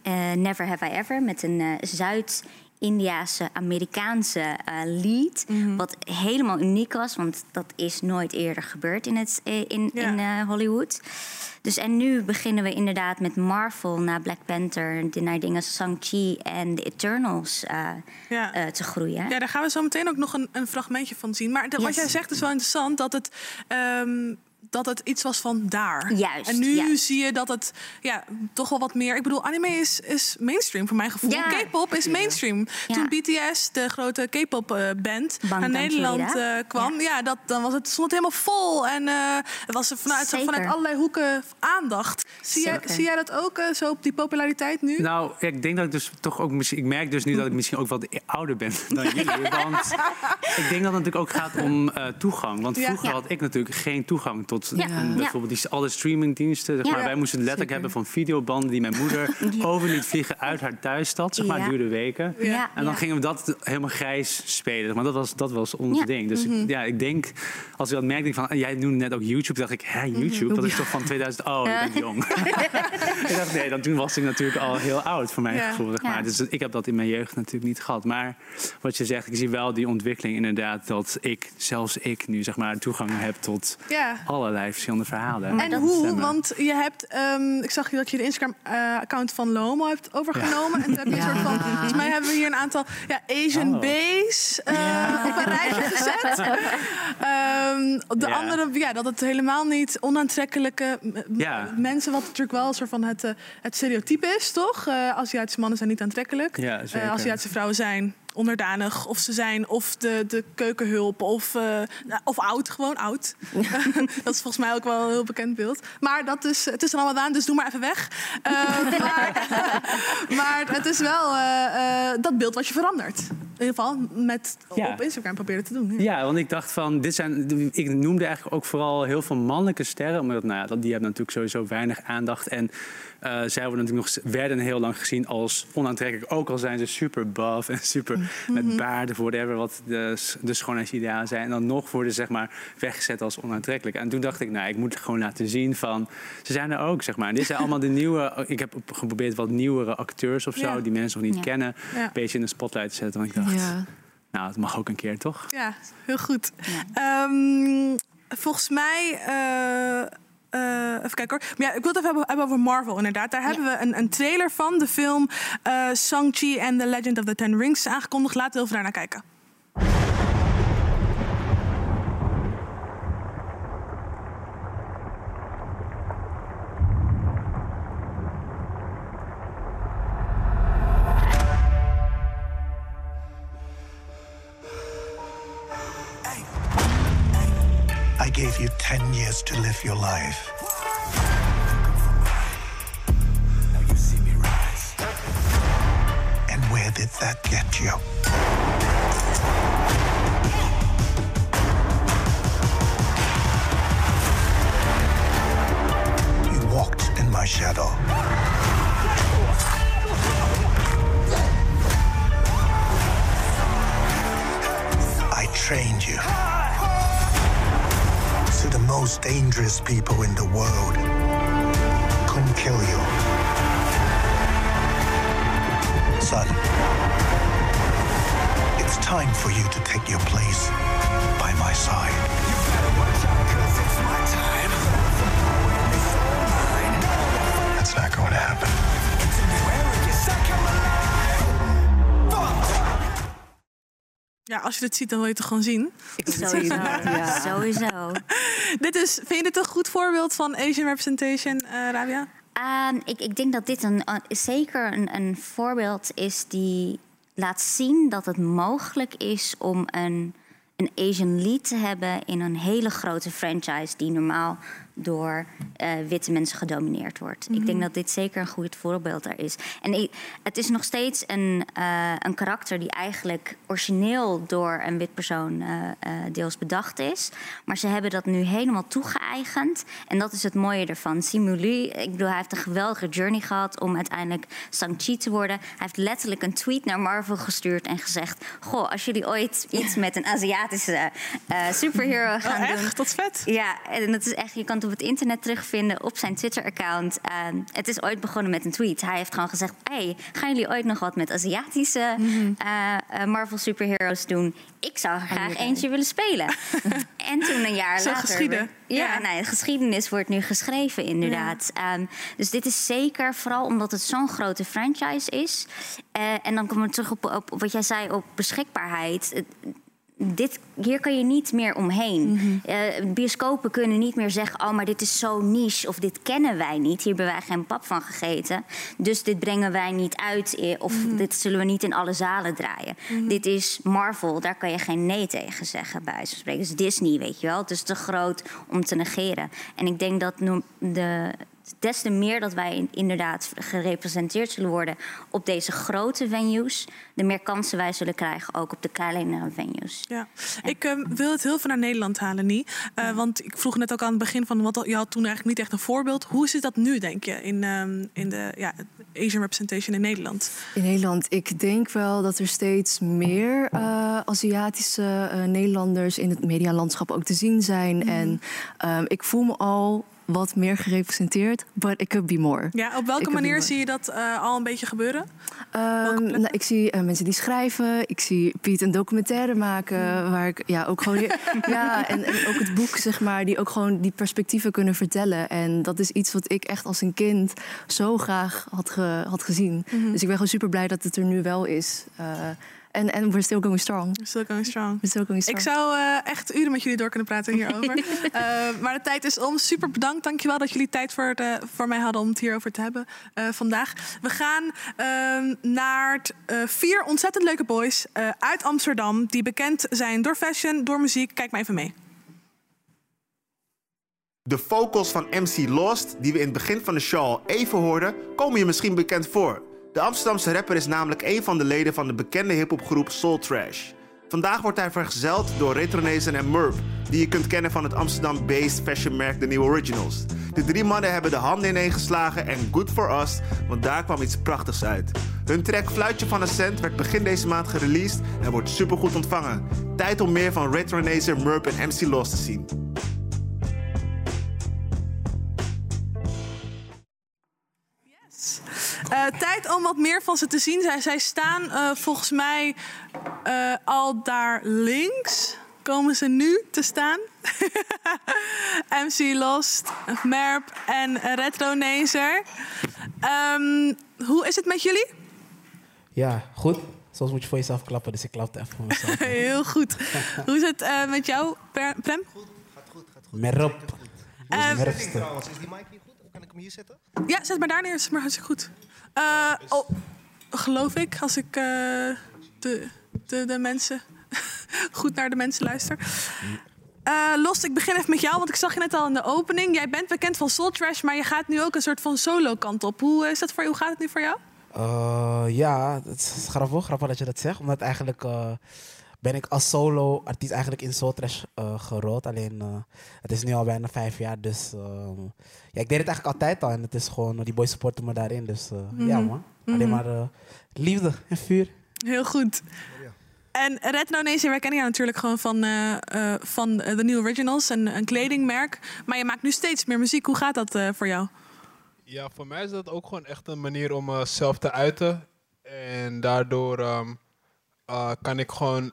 eh, Never Have I Ever met een eh, Zuid-Indiaanse, Amerikaanse eh, lead. Wat helemaal uniek was, want dat is nooit eerder gebeurd in, het, eh, in, Ja. in eh, Hollywood. Dus en nu beginnen we inderdaad met Marvel naar Black Panther, de- naar dingen als Shang-Chi en The Eternals Ja. te groeien. Ja, daar gaan we zo meteen ook nog een, een fragmentje van zien. Maar de- wat jij zegt is wel interessant dat het. ehm, dat het iets was van daar. Juist, En nu juist. zie je dat het ja, toch wel wat meer. Ik bedoel, anime is, is mainstream voor mijn gevoel. Ja. K-pop is mainstream. Ja. Toen BTS, de grote K-pop eh, band, naar Nederland eh, kwam, ja. dat, dan was het, stond het helemaal vol. En eh het was er vanuit, Zeker. vanuit allerlei hoeken aandacht. Zie jij, zie jij dat ook zo op die populariteit nu? Nou, ik denk dat ik dus toch ook misschien. Ik merk dus nu dat ik misschien ook wat ouder ben (laughs) dan jullie. Want (laughs) ik denk dat het natuurlijk ook gaat om eh, toegang. Want vroeger Ja. had ik natuurlijk geen toegang tot Mm, Ja. bijvoorbeeld die, alle streamingdiensten. Zeg maar. Wij moesten het letterlijk hebben van videobanden die mijn moeder (laughs) over liet vliegen uit haar thuisstad. Zeg maar, duurde weken. En dan gingen we dat helemaal grijs spelen. Maar dat was, dat was ons ding. Dus ik- ja, ik denk, als ik dat merkte, ik van, ah, jij noemde net ook YouTube. dacht ik, hè, YouTube? Dat is toch van 2000? Oh, ik ben jong. (laughs) ik dacht, nee, dan, toen was ik natuurlijk al heel oud voor mijn gevoel. Zeg maar. Dus ik heb dat in mijn jeugd natuurlijk niet gehad. Maar wat je zegt, ik zie wel die ontwikkeling inderdaad. Dat ik, zelfs ik nu zeg maar toegang heb tot Ja. Allerlei verschillende verhalen. En Dat hoe? stemmen. Want je hebt, ehm, ik zag dat je de Instagram-account van Lomo hebt overgenomen. En toen heb je een soort van, volgens mij hebben we hier een aantal ja, Asian Oh. B's eh, op een rijtje (laughs) gezet. Ehm, de Ja. andere, ja, dat het helemaal niet onaantrekkelijke mensen, wat natuurlijk wel een soort van het, eh, het stereotype is, toch? Eh Aziatische mannen zijn niet aantrekkelijk. Ja, zeker. Eh, Aziatische vrouwen zijn onderdanig of ze zijn of de, de keukenhulp of, eh, nou, of oud, gewoon oud. (laughs) (laughs) dat is volgens mij ook wel een heel bekend beeld. Maar dat is, het is er allemaal aan, dus doe maar even weg. Eh, (laughs) maar, maar het is wel eh, eh, dat beeld wat je verandert. In ieder geval met, Ja. op Instagram proberen te doen. Ja, want ik dacht van, dit zijn, ik noemde eigenlijk ook vooral heel veel mannelijke sterren. Omdat, nou ja, dat, die hebben natuurlijk sowieso weinig aandacht. En zij worden natuurlijk nog, werden heel lang gezien als onaantrekkelijk. Ook al zijn ze super buff en super (laughs) met baarden, whatever, wat de, de schoonheidsidealen zijn. En dan nog worden ze zeg maar weggezet als onaantrekkelijk. En toen dacht ik, nou, ik moet gewoon laten zien van, ze zijn er ook, zeg maar. En dit zijn allemaal de (laughs) nieuwe, ik heb geprobeerd wat nieuwere acteurs of zo, Ja. die mensen nog niet Ja. kennen, een beetje in de spotlight te zetten. Want ik dacht, nou, het mag ook een keer, toch? Ja, heel goed. Ehm, volgens mij. eh, eh, even kijken hoor. Maar ja, ik wil het even hebben, over Marvel, inderdaad. Daar hebben we een, een trailer van. De film eh Shang-Chi and the Legend of the Ten Rings is aangekondigd. Laten we even daarnaar kijken. 10 years to live your life. Now you see me rise. And where did that get you? You walked in my shadow. I trained you. So the most dangerous people in the world couldn't kill you. Son, it's time for you to take your place by my side. Ja, als je dit ziet, dan wil je het toch gewoon zien. Sowieso. Ja. Sowieso. (laughs) dit is, vind je dit een goed voorbeeld van Asian representation, eh Rabia? Ehm, ik, ik denk dat dit een, een- zeker een, een voorbeeld is die laat zien dat het mogelijk is om een, een Asian lead te hebben in een hele grote franchise die normaal door eh, witte mensen gedomineerd wordt. Ik denk dat dit zeker een goed voorbeeld daar is. En ik- het is nog steeds een, eh, een karakter die eigenlijk origineel door een wit persoon eh, deels bedacht is. Maar ze hebben dat nu helemaal toegeëigend En dat is het mooie ervan. Simulu, ik bedoel, hij heeft een geweldige journey gehad om uiteindelijk Shang-Chi te worden. Hij heeft letterlijk een tweet naar Marvel gestuurd en gezegd: Goh, als jullie ooit iets met een Aziatische eh, superhero gaan Oh, echt? doen. Is vet. Ja, en dat is echt, je kan het op het internet terugvinden op zijn Twitter-account. Het is ooit begonnen met een tweet. Hij heeft gewoon gezegd: Hey, gaan jullie ooit nog wat met Aziatische eh, eh, Marvel superheroes doen? Ik zou er graag eentje willen spelen. (laughs) en toen een jaar Zo later. geschieden. Ja, Ja. Nou, de geschiedenis wordt nu geschreven, inderdaad. Ehm, dus dit is zeker, vooral omdat het zo'n grote franchise is. Eh, en dan komen we terug op, op, op wat jij zei op beschikbaarheid. Dit, hier kan je niet meer omheen. Eh, bioscopen kunnen niet meer zeggen: Oh, maar dit is zo niche of dit kennen wij niet. Hier hebben wij geen pap van gegeten. Dus dit brengen wij niet uit eh, of dit zullen we niet in alle zalen draaien. Dit is Marvel, daar kan je geen nee tegen zeggen, bij spreken. Dus Disney, weet je wel. Het is te groot om te negeren. En ik denk dat de. Des te meer dat wij in- inderdaad gerepresenteerd zullen worden op deze grote venues, de meer kansen wij zullen krijgen ook op de kleinere venues. Ja. Ik ehm, wil het heel veel naar Nederland halen, niet. Eh, want ik vroeg net ook aan het begin van, wat, je had toen eigenlijk niet echt een voorbeeld. Hoe zit dat nu, denk je, in, ehm, in de ja, Asian representation in Nederland? In Nederland, ik denk wel dat er steeds meer eh, Aziatische eh, Nederlanders in het medialandschap ook te zien zijn. En ehm, ik voel me al wat meer gerepresenteerd, but it could be more. Ja, op welke manier zie je dat eh, al een beetje gebeuren? Ehm, nou, ik zie eh, mensen die schrijven. Ik zie Piet een documentaire maken. Waar ik ja, ook gewoon. (laughs) ja, en, en ook het boek, zeg maar, die ook gewoon die perspectieven kunnen vertellen. En dat is iets wat ik echt als een kind zo graag had, ge- had gezien. Mhm. Dus ik ben gewoon super blij dat het er nu wel is. Eh, En en we're still going strong. We're still going strong. We're still going strong. Ik zou eh, echt uren met jullie door kunnen praten hierover. (laughs) Eh, maar de tijd is om. Super bedankt. Dankjewel dat jullie tijd voor, de, voor mij hadden om het hierover te hebben eh, vandaag. We gaan ehm, naar t- eh, vier ontzettend leuke boys eh, uit Amsterdam. Die bekend zijn door fashion, door muziek. Kijk maar even mee. De vocals van MC Lost, die we in het begin van de show even hoorden, komen je misschien bekend voor. De Amsterdamse rapper is namelijk een van de leden van de bekende hiphopgroep Soul Trash. Vandaag wordt hij vergezeld door Retronezen en Murp, die je kunt kennen van het Amsterdam-based fashionmerk The New Originals. De drie mannen hebben de handen ineengeslagen en good for us, want daar kwam iets prachtigs uit. Hun track Fluitje van een Cent werd begin deze maand gereleased en wordt supergoed ontvangen. Tijd om meer van Retronezen, Murp en MC Lost te zien. Tijd om wat meer van ze te zien. Zij, zij staan eh, volgens mij eh, al daar links. Komen ze nu te staan? (laughs) MC Lost, Merp en Retronezer. Ehm hoe is het met jullie? Ja, goed. Soms moet je voor jezelf klappen, dus ik klapte even voor mezelf. (laughs) Heel goed. Hoe is het eh, met jou, Prem? Merop. Eh, Merpste. trouwens, is die mic hier goed? Of kan ik hem hier zetten? Ja, zet maar daar neer. Is maar hartstikke goed. Eh, oh, geloof ik, als ik eh, de, de, de mensen (laughs) goed naar de mensen luister. Eh, Los, ik begin even met jou, want ik zag je net al in de opening. Jij bent bekend van Soul Trash, maar je gaat nu ook een soort van solo kant op. Hoe, is dat voor je? Hoe gaat het nu voor jou? Ja, het is grappig, grappig dat je dat zegt. Omdat eigenlijk ben ik als solo-artiest eigenlijk in Soul Trash eh, gerold. Alleen, eh, het is nu al bijna vijf jaar, dus... ehm, ja, ik deed het eigenlijk altijd al en het is gewoon... die boys supporten me daarin, dus eh, ja Mhm. man. Alleen Mhm. maar liefde en vuur. Heel goed. En Retro Nation, wij kennen jou natuurlijk gewoon van, eh, eh, van de New Originals, een, een kledingmerk. Maar je maakt nu steeds meer muziek. Hoe gaat dat eh, voor jou? Ja, voor mij is dat ook gewoon echt een manier om mezelf te uiten. En daardoor ehm, eh, kan ik gewoon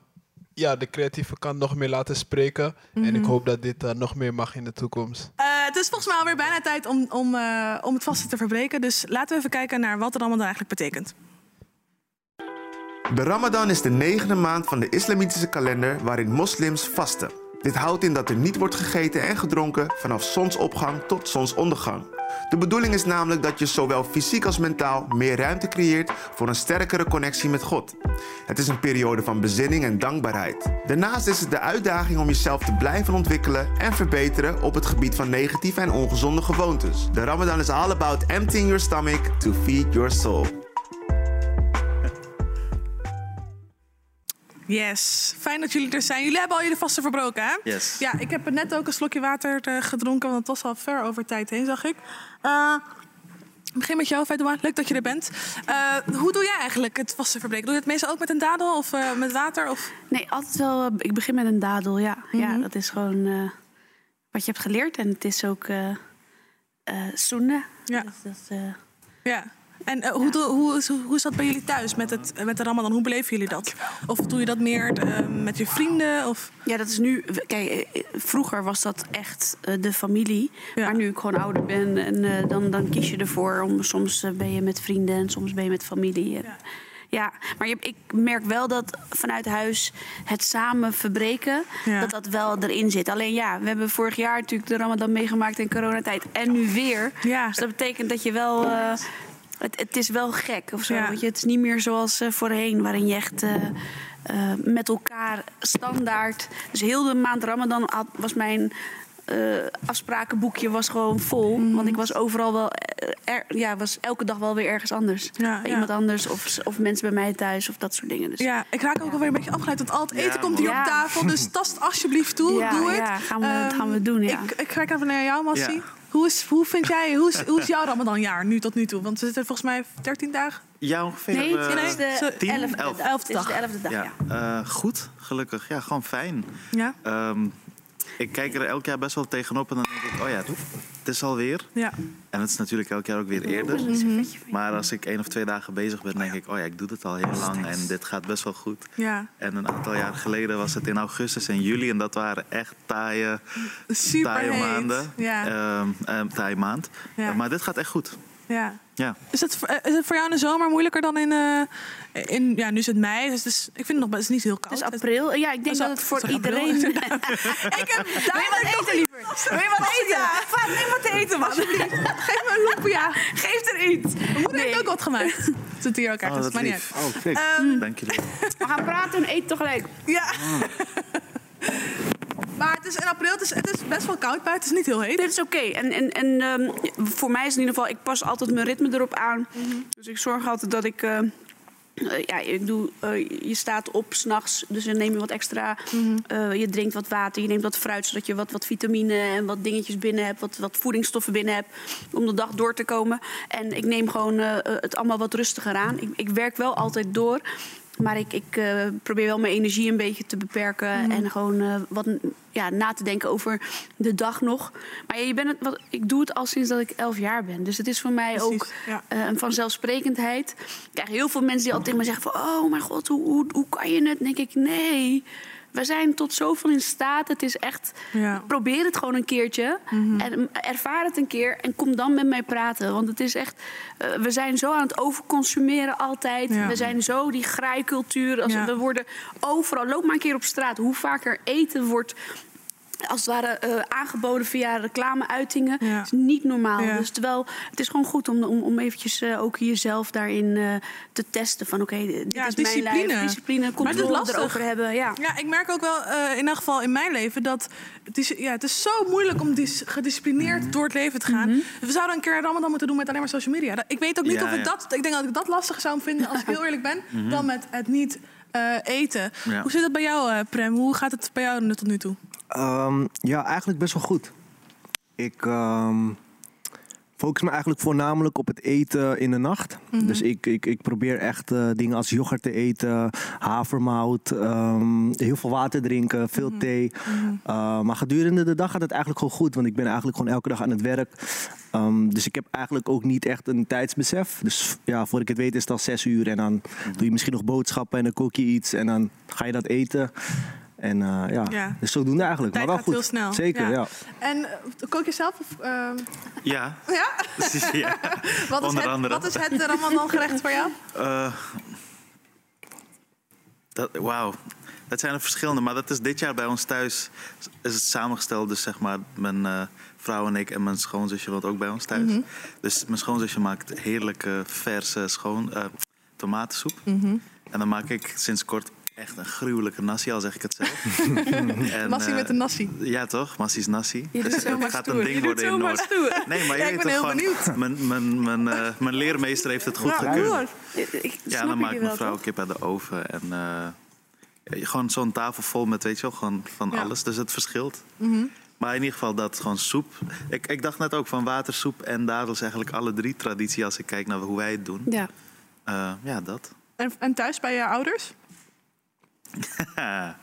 ja, de creatieve kant nog meer laten spreken. En ik Mhm. hoop dat dit eh, nog meer mag in de toekomst. Eh, het is volgens mij alweer bijna tijd om, om, eh, om het vaste te verbreken. Dus laten we even kijken naar wat het allemaal dan eigenlijk betekent. De Ramadan is de negende maand van de islamitische kalender waarin moslims vasten. Dit houdt in dat er niet wordt gegeten en gedronken vanaf zonsopgang tot zonsondergang. De bedoeling is namelijk dat je zowel fysiek als mentaal meer ruimte creëert voor een sterkere connectie met God. Het is een periode van bezinning en dankbaarheid. Daarnaast is het de uitdaging om jezelf te blijven ontwikkelen en verbeteren op het gebied van negatieve en ongezonde gewoontes. De Ramadan is all about emptying your stomach to feed your soul. Yes, fijn dat jullie er zijn. Jullie hebben al jullie vasten verbroken, hè? Yes. Ja, ik heb net ook een slokje water eh, gedronken, want het was al ver over tijd heen, zag ik. Eh, ik begin met jou, Faidoua. Leuk dat je er bent. Eh, hoe doe jij eigenlijk het vasten verbreken? Doe je het meestal ook met een dadel of eh, met water? Of? Nee, altijd wel. Ik begin met een dadel, ja. Ja, Mhm. dat is gewoon eh, wat je hebt geleerd. En het is ook eh eh sunna. Ja. Dus dat, eh, Ja. En eh, hoe, hoe, is, hoe is dat bij jullie thuis met, het, met de Ramadan? Hoe beleven jullie dat? Of doe je dat meer eh, met je vrienden? Of? Ja, dat is nu. Kijk, eh, vroeger was dat echt de familie. Maar nu ik gewoon ouder ben, en, dan, dan kies je ervoor. Om, soms ben je met vrienden en soms ben je met familie. En, ja. maar je, ik merk wel dat vanuit huis het samen verbreken, dat dat wel erin zit. Alleen ja, we hebben vorig jaar natuurlijk de Ramadan meegemaakt in coronatijd. En nu weer. Dus dat betekent dat je wel. Het, het is wel gek of zo. Ja. weet je? Het is niet meer zoals eh, voorheen, waarin je echt eh, eh, met elkaar standaard. Dus heel de maand Ramadan had, was mijn eh, afsprakenboekje was gewoon vol. Mhm. Want ik was overal wel. er- ja, was elke dag wel weer ergens anders. bij ja. iemand anders of, of mensen bij mij thuis of dat soort dingen. Dus. Ja, ik raak ook alweer een beetje afgeleid, want al het eten Ja, komt hier op Ja. tafel. Dus tast alsjeblieft toe, Ja, doe het. ja, gaan we- Ehm, gaan we doen, ja. Ik, ik kijk even naar jou, Massi. Ja. Hoe, is, hoe vind jij, hoe is, hoe is jouw Ramadanjaar nu tot nu toe? Want we zitten volgens mij 13 dagen. Ja, ongeveer. Nee, eh, het is de tien, 11e elf. dag. Het is de 11e dag, ja. Eh, goed, gelukkig. Ja, gewoon fijn. Ja. Ehm, ik kijk er elk jaar best wel tegenop en dan denk ik, oh ja, het is alweer. Ja. En het is natuurlijk elk jaar ook weer eerder. Maar als ik één of twee dagen bezig ben, denk ik, oh ja, ik doe dit al heel lang en dit gaat best wel goed. Ja. En een aantal jaar geleden was het in augustus en juli en dat waren echt taaie, Super taaie heet. maanden. Ja. Ehm, ehm, taaie maand. Ja. Maar dit gaat echt goed. Ja. Ja. Is het, eh, is het voor jou in de zomer moeilijker dan in, eh, in ja, nu is het mei, dus, dus ik vind het nog best niet heel koud. Het is april. Ja, ik denk dat het voor Sorry, iedereen. (laughs) ik heb Wil je wat eten, liever? Wil je wat eten? Vaat, neem wat te eten, man. Geef me een loempia. Geef er iets. Mijn moeder heeft ook wat gemaakt. Zit hier ook Oh, dat maar niet uit. Oh. Ehm, Dank jullie. We gaan praten en eten tegelijk. Ja. (laughs) Maar het is in april, het is, het is best wel koud buiten. Het is niet heel heet. Dit is oké. En, en, en ehm, voor mij is in ieder geval, ik pas altijd mijn ritme erop aan. Dus ik zorg altijd dat ik. eh, eh, ja, ik doe, eh, je staat op s'nachts, dus dan neem je wat extra. eh, je drinkt wat water, je neemt wat fruit, zodat je wat, wat vitamine en wat dingetjes binnen hebt, wat, wat voedingsstoffen binnen hebt, om de dag door te komen. En ik neem gewoon het allemaal wat rustiger aan. Ik, ik werk wel altijd door. Maar ik, ik eh, probeer wel mijn energie een beetje te beperken. Mhm. En gewoon eh, wat ja, na te denken over de dag nog. Maar ja, je bent het, wat, ik doe het al sinds dat ik elf jaar ben. Dus het is voor mij ook ja. eh, een vanzelfsprekendheid. Ik krijg heel veel mensen die altijd me zeggen van... oh mijn god, hoe, hoe, hoe kan je het? Dan denk ik, nee... We zijn tot zoveel in staat. Het is echt. Ja. Probeer het gewoon een keertje. En ervaar het een keer. En kom dan met mij praten. Want het is echt. eh, we zijn zo aan het overconsumeren altijd. Ja. We zijn zo die graaikultuur. Als Ja. We worden overal. Loop maar een keer op straat. Hoe vaker eten wordt. Als het ware eh, aangeboden via reclameuitingen. Ja. is niet normaal. Ja. Dus terwijl het is gewoon goed om, om, om eventjes eh, ook jezelf daarin eh, te testen. Van oké, dit Ja, is mijn discipline. lijf. Discipline, Maar het is controle lastig. erover hebben. Ja. Ja, ik merk ook wel, eh, in ieder geval in mijn leven, dat het is, ja, het is zo moeilijk om dis- gedisciplineerd Mhm. door het leven te gaan. We zouden een keer Ramadan moeten doen met alleen maar social media. Dat- Ik weet ook niet Ja, of ik dat, ik denk dat ik dat lastig zou vinden als ik (laughs) heel eerlijk ben, Mhm. dan met het niet eh, eten. Ja. Hoe zit het bij jou, eh, Prem? Hoe gaat het bij jou nu tot nu toe? Ehm, ja, eigenlijk best wel goed. Ik ehm, focus me eigenlijk voornamelijk op het eten in de nacht. Mhm. Dus ik, ik, ik probeer echt eh, dingen als yoghurt te eten, havermout, ehm, heel veel water drinken, veel Mhm. thee. Uh, maar gedurende de dag gaat het eigenlijk gewoon goed, want ik ben eigenlijk gewoon elke dag aan het werk. Dus ik heb eigenlijk ook niet echt een tijdsbesef. Dus ja, voor ik het weet is het al zes uur en dan doe je misschien nog boodschappen en dan kook je iets en dan ga je dat eten. En eh, ja, Ja. dus zodoende eigenlijk. Tijd maar wel gaat goed. heel snel. Zeker, ja. En eh, kook je zelf? Of, ehm, Ja, ja? (laughs) Wat is, Onder het, andere. wat is het Ramadan gerecht voor jou? Eh, dat, wauw. Dat zijn er verschillende, maar dat is dit jaar bij ons thuis is het samengesteld. Dus zeg maar mijn eh, vrouw en ik en mijn schoonzusje woont ook bij ons thuis. Mhm. Dus mijn schoonzusje maakt heerlijke verse schoon, eh, tomatensoep. Mhm. En dan maak ik sinds kort echt een gruwelijke nasi, al zeg ik het zelf. (laughs) En, Massie eh, met een nasi. Ja, toch? Nasi. Je doet Dus zomaar het gaat stoer. een ding Je doet worden in Noord. stoer. Nee, maar je ik ben heel gewoon, benieuwd. Mijn, mijn, mijn, eh, mijn leermeester heeft het goed Ja, gekeurd. Ik Ja, dan maakt wel, mijn vrouw toch? kip uit de oven. En eh, gewoon zo'n tafel vol met, weet je wel, gewoon van Ja. alles. Dus het verschilt. Mhm. Maar in ieder geval dat gewoon soep. Ik, ik dacht net ook van watersoep en dadels eigenlijk alle drie traditie als ik kijk naar hoe wij het doen. Ja. Eh, ja, dat. En, en thuis bij je ouders? (laughs)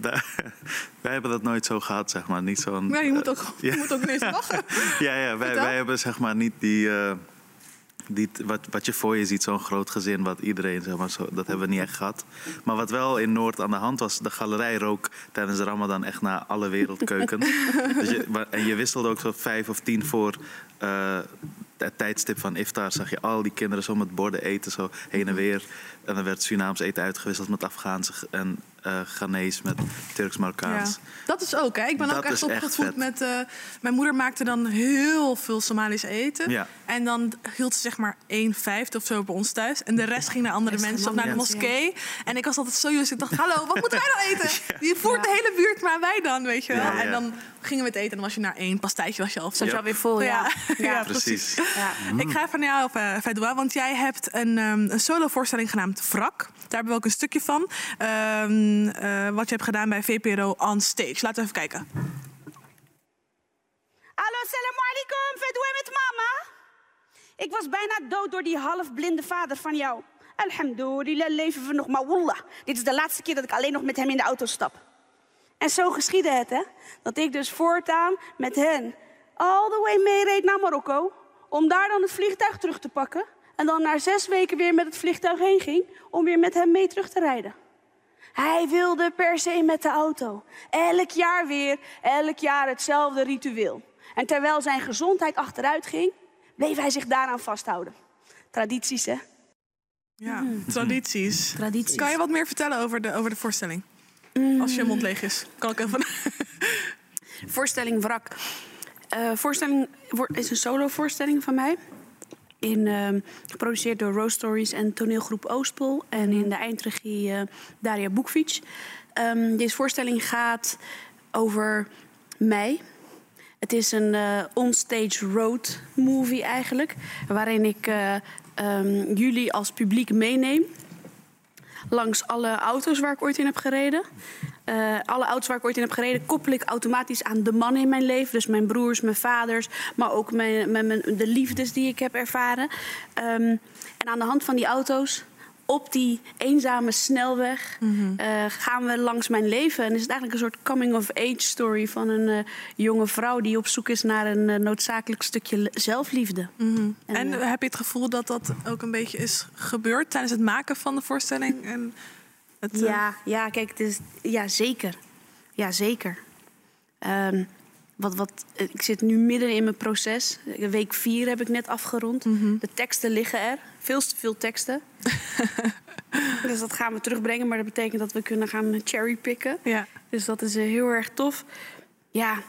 Wij- hebben dat nooit zo gehad, zeg maar. Niet zo'n... Ja, je moet ook, ja. (laughs) (laughs) je moet ook ineens lachen. Ja, ja wij, wij hebben zeg maar niet die... eh, die wat, wat je voor je ziet, zo'n groot gezin, wat iedereen, zeg maar, zo, dat hebben we niet echt gehad. Maar wat wel in Noord aan de hand was, de galerij rook tijdens de Ramadan echt naar alle wereldkeuken. dus je, en je wisselde ook zo vijf of tien voor eh, tijdstip van iftar. Zag je al die kinderen zo met borden eten, zo heen en weer. En dan werd Surinaams eten uitgewisseld met Afghaanse en eh Ghanese met Turks-Marokkaans. Ja. Dat is ook, hè? Ik ben Dat ook echt opgevoed met... eh, mijn moeder maakte dan heel veel Somalisch eten. Ja. En dan hield ze zeg maar 1 vijfde of zo bij ons thuis. En de rest ging naar andere mensen of naar de naar moskee. En ik was altijd zo jong. Ik dacht, hallo, wat moeten wij dan eten? (laughs) Die voert de hele buurt, maar wij dan, weet je wel. Ja, ja. En dan gingen we het eten en dan was je na één pastijtje was je al Zat je alweer vol, ja. ja, (laughs) Precies. Ja. Ik ga even naar jou, uh, Fedwa, want jij hebt een, ehm, een solo-voorstelling genaamd Wrak. Daar hebben we ook een stukje van. Ehm, eh, wat je hebt gedaan bij VPRO On Stage. Laten we even kijken. Hallo, salam alaikum. Fedwe met mama. Ik was bijna dood door die halfblinde vader van jou. Alhamdulillah, leven we nog. Maar wallah, dit is de laatste keer dat ik alleen nog met hem in de auto stap. En zo geschiedde het, hè. Dat ik dus voortaan met hen all the way meereed naar Marokko. Om daar dan het vliegtuig terug te pakken. En dan na zes weken weer met het vliegtuig heen ging. Om weer met hem mee terug te rijden. Hij wilde per se met de auto. Elk jaar weer, elk jaar hetzelfde ritueel. En terwijl zijn gezondheid achteruit ging, bleef hij zich daaraan vasthouden. Tradities, hè? Ja, tradities. Tradities. Kan je wat meer vertellen over de, over de voorstelling? Als je mond leeg is. Kan ik even... (laughs) Voorstelling Wrak. Eh, voorstelling wordt- is een solo-voorstelling van mij. In, ehm, geproduceerd door Rose Stories en toneelgroep Oostpol. En in de eindregie eh, Daria Boekfiets. Ehm, deze voorstelling gaat over mij. Het is een eh, onstage road movie eigenlijk. Waarin ik eh, ehm, jullie als publiek meeneem langs alle auto's waar ik ooit in heb gereden. Eh, alle auto's waar ik ooit in heb gereden, koppel ik automatisch aan de mannen in mijn leven. Dus mijn broers, mijn vaders, maar ook mijn, mijn, mijn- de liefdes die ik heb ervaren. Ehm, en aan de hand van die auto's, op die eenzame snelweg, eh, gaan we langs mijn leven. En is het eigenlijk een soort coming-of-age story van een eh, jonge vrouw die op zoek is naar een noodzakelijk stukje zelfliefde. En, En, eh, heb je het gevoel dat dat ook een beetje is gebeurd tijdens het maken van de voorstelling? En het, eh, Ja, ja, kijk, het is, ja, zeker. Ja, zeker. Ehm, wat, wat, eh, ik zit nu midden in mijn proces. Week vier heb ik net afgerond. De teksten liggen er. Veel te veel teksten. (laughs) dus dat gaan we terugbrengen. Maar dat betekent dat we kunnen gaan cherrypicken. Ja. Dus dat is eh, heel erg tof. Ja,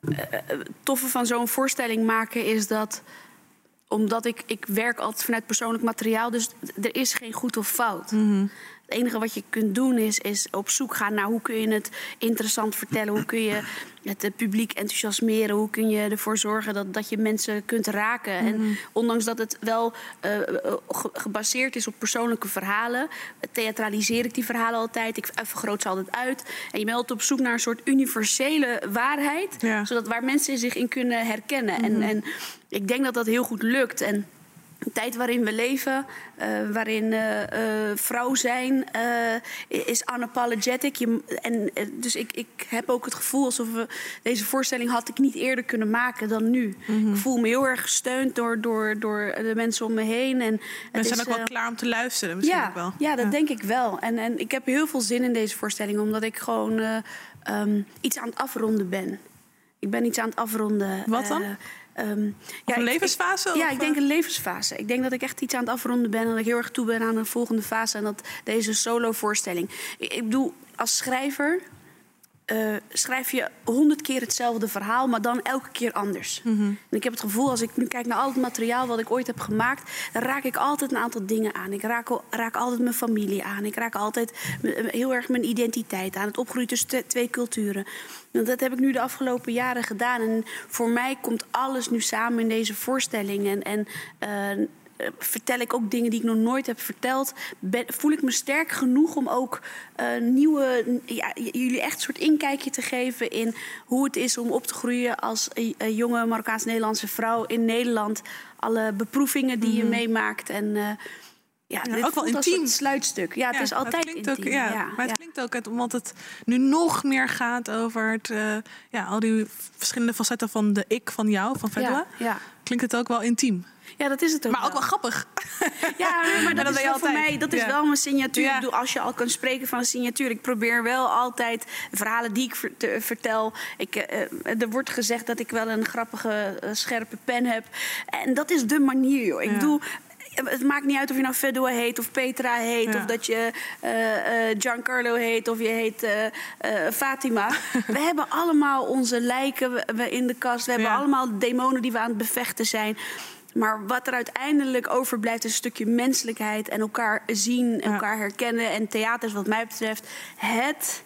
het toffe van zo'n voorstelling maken is dat omdat ik, ik werk altijd vanuit persoonlijk materiaal, dus er is geen goed of fout. Het enige wat je kunt doen is, is op zoek gaan naar hoe kun je het interessant vertellen, hoe kun je het eh, publiek enthousiasmeren, hoe kun je ervoor zorgen dat, dat je mensen kunt raken. En ondanks dat het wel eh, eh, ge- gebaseerd is op persoonlijke verhalen, theatraliseer ik die verhalen altijd. Ik vergroot ze altijd uit. En je bent altijd op zoek naar een soort universele waarheid, zodat waar mensen zich in kunnen herkennen. en, Mhm. en ik denk dat dat heel goed lukt. En de tijd waarin we leven, eh, waarin eh, vrouw zijn, is unapologetic. Je, en, dus ik, ik heb ook het gevoel alsof we deze voorstelling had ik niet eerder kunnen maken dan nu. Mhm. Ik voel me heel erg gesteund door, door, door de mensen om me heen. En Mensen zijn ook wel klaar om te luisteren misschien ja, ook wel. Ja, dat denk ik wel. En, en ik heb heel veel zin in deze voorstelling, omdat ik gewoon eh, ehm, iets aan het afronden ben. Ik ben iets aan het afronden. Wat dan? Eh, ehm, een ik- levensfase, ik- ja, of, ik denk eh? een levensfase. Ik denk dat ik echt iets aan het afronden ben en dat ik heel erg toe ben aan een volgende fase. En dat deze solo-voorstelling. Ik, ik bedoel, als schrijver eh, schrijf je honderd keer hetzelfde verhaal, maar dan elke keer anders. En ik heb het gevoel, als ik nu kijk naar al het materiaal wat ik ooit heb gemaakt, dan raak ik altijd een aantal dingen aan. Ik raak, raak altijd mijn familie aan. Ik raak altijd heel erg mijn identiteit aan. Het opgroeien tussen te- twee culturen. En dat heb ik nu de afgelopen jaren gedaan. En voor mij komt alles nu samen in deze voorstelling. En, en eh, vertel ik ook dingen die ik nog nooit heb verteld. Ben, voel ik me sterk genoeg om ook eh, nieuwe, ja, jullie echt een soort inkijkje te geven in hoe het is om op te groeien als een, jonge Marokkaans-Nederlandse vrouw in Nederland. Alle beproevingen die je Mhm. meegaat en eh, ja, ook wel intiem. een sluitstuk. Ja, het is altijd klinkt intiem. Ook, ja, ja, maar het klinkt ook het, omdat het nu nog meer gaat over het, ja, al die verschillende facetten van de ik van jou, van Fedwa. Klinkt het ook wel intiem. Ja, dat is het ook Maar ook wel grappig. (laughs) Ja, nee, maar dat, dat is wel voor mij, dat is Ja. wel mijn signatuur. Ja. Ik bedoel, als je al kan spreken van een signatuur. Ik probeer wel altijd verhalen die ik ver- te- vertel. Ik, eh, eh, er wordt gezegd dat ik wel een grappige, eh, scherpe pen heb. En dat is de manier, joh. Ik Ja. bedoel, het maakt niet uit of je nou Fedwa heet of Petra heet... Ja. of dat je Giancarlo heet of je heet Fatima. (laughs) we hebben allemaal onze lijken in de kast. We hebben Ja. allemaal demonen die we aan het bevechten zijn... Maar wat er uiteindelijk overblijft is een stukje menselijkheid en elkaar zien, elkaar herkennen. En theater is wat mij betreft het,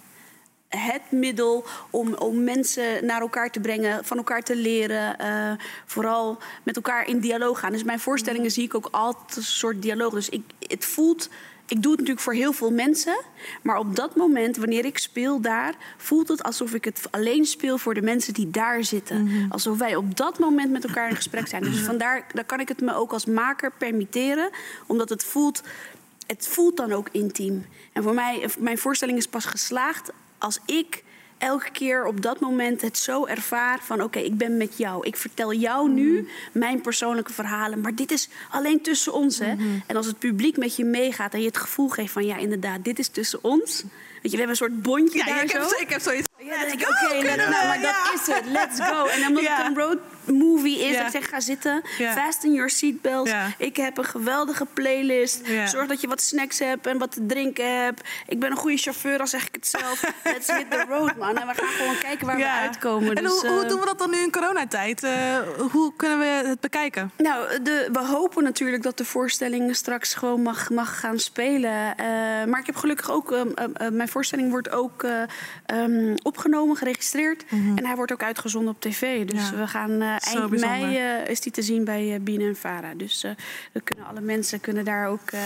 het middel om, om mensen naar elkaar te brengen, van elkaar te leren. eh, vooral met elkaar in dialoog gaan. Dus mijn voorstellingen zie ik ook altijd een soort dialoog. Dus ik, het voelt. Ik doe het natuurlijk voor heel veel mensen. Maar op dat moment, wanneer ik speel daar, voelt het alsof ik het alleen speel voor de mensen die daar zitten. Alsof wij op dat moment met elkaar in gesprek zijn. Dus vandaar daar kan ik het me ook als maker permitteren, omdat het voelt, het voelt dan ook intiem. En voor mij, mijn voorstelling is pas geslaagd als ik elke keer op dat moment het zo ervaar van oké, ik ben met jou. Ik vertel jou nu mijn persoonlijke verhalen. Maar dit is alleen tussen ons. Hè? En als het publiek met je meegaat en je het gevoel geeft van ja, inderdaad, dit is tussen ons. Weet je, we hebben een soort bondje Ja, daar ik heb, ik heb zoiets. Ja, dan Let's go, let- nou, we, maar ja. dat is het. Let's go. En omdat Ja. het een road movie is, Ja. ik zeg, ga zitten. Fasten your seatbelts. Ja. Ik heb een geweldige playlist. Zorg dat je wat snacks hebt en wat te drinken hebt. Ik ben een goede chauffeur, al zeg ik het zelf. (laughs) Let's hit the road, man. En we gaan gewoon kijken waar we uitkomen. En Dus, hoe, hoe eh, doen we dat dan nu in coronatijd? Eh, hoe kunnen we het bekijken? Nou, de, we hopen natuurlijk dat de voorstelling straks gewoon mag, mag gaan spelen. Eh, maar ik heb gelukkig ook... ehm, ehm, eh, mijn voorstelling wordt ook ehm, opgenomen, geregistreerd. En hij wordt ook uitgezonden op tv. Dus Ja. we gaan eh, eind bijzonder. mei eh, is die te zien bij uh, Biene en Vara. Dus eh, dan kunnen alle mensen kunnen daar ook eh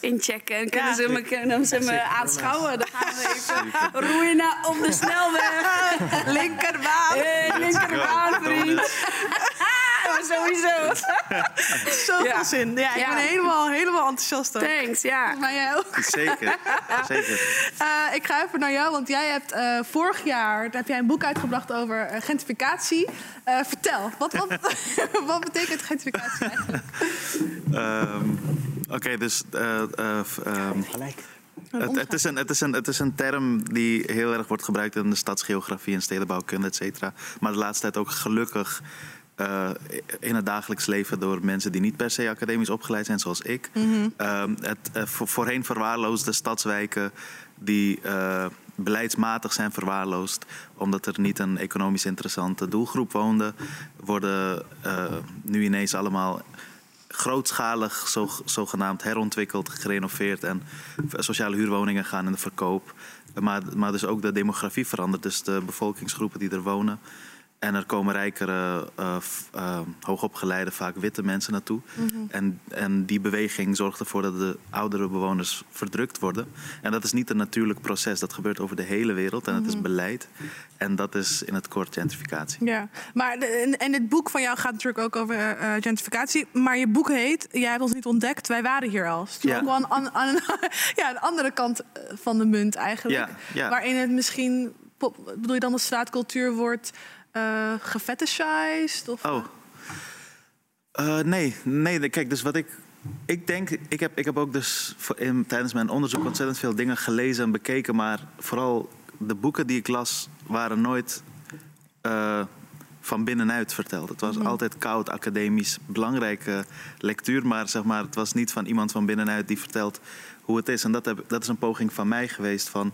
in checken. En kunnen Ja. ze me, kunnen ze me aanschouwen. Dan gaan we even roeien naar op de snelweg. (laughs) Linkerbaan. Hey, linkerbaan, vriend. maar (laughs) sowieso. (laughs) Zoveel Ja. zin. Ja, ik Ja. ben helemaal, helemaal enthousiast ook. Thanks, ja. Maar jij ook. Zeker, zeker. Eh, ik ga even naar jou, want jij hebt eh, vorig jaar heb jij een boek uitgebracht over eh, gentrificatie. Eh, vertel, wat, wat, (laughs) wat betekent gentrificatie eigenlijk? Ehm, Oké, dus. f- ehm, het, het, is een, het, is een, het is een term die heel erg wordt gebruikt in de stadsgeografie en stedenbouwkunde, et cetera. Maar de laatste tijd ook gelukkig eh, in het dagelijks leven door mensen die niet per se academisch opgeleid zijn, zoals ik. Mhm. Ehm, het, eh, voor- voorheen verwaarloosde stadswijken die eh, beleidsmatig zijn verwaarloosd, omdat er niet een economisch interessante doelgroep woonde, worden eh, nu ineens allemaal grootschalig zo, zogenaamd herontwikkeld, gerenoveerd en sociale huurwoningen gaan in de verkoop. Maar, maar dus ook de demografie verandert, dus de bevolkingsgroepen die er wonen. En er komen rijkere, eh, eh, hoogopgeleide, vaak witte mensen naartoe. Mhm. en, en die beweging zorgt ervoor dat de oudere bewoners verdrukt worden. En dat is niet een natuurlijk proces, dat gebeurt over de hele wereld en het is Mhm. beleid. En dat is in het kort gentrificatie. Ja, maar de, en, het boek van jou gaat natuurlijk ook over eh, gentrificatie. Maar je boek heet, jij hebt ons niet ontdekt, wij waren hier al. Dus Ja. ook wel een, an- an- (laughs) ja, een andere kant van de munt eigenlijk. Ja, ja. Waarin het misschien, bedoel je dan de straatcultuur wordt eh gefetishized? Of, Oh. Eh, nee, nee, kijk, dus wat ik. Ik denk, ik heb, ik heb ook dus voor- in, tijdens mijn onderzoek ontzettend veel dingen gelezen en bekeken. Maar vooral de boeken die ik las, waren nooit eh, van binnenuit verteld. Het was Mhm. altijd koud, academisch, belangrijke lectuur. Maar, zeg maar het was niet van iemand van binnenuit die vertelt hoe het is. En dat, heb, dat is een poging van mij geweest van.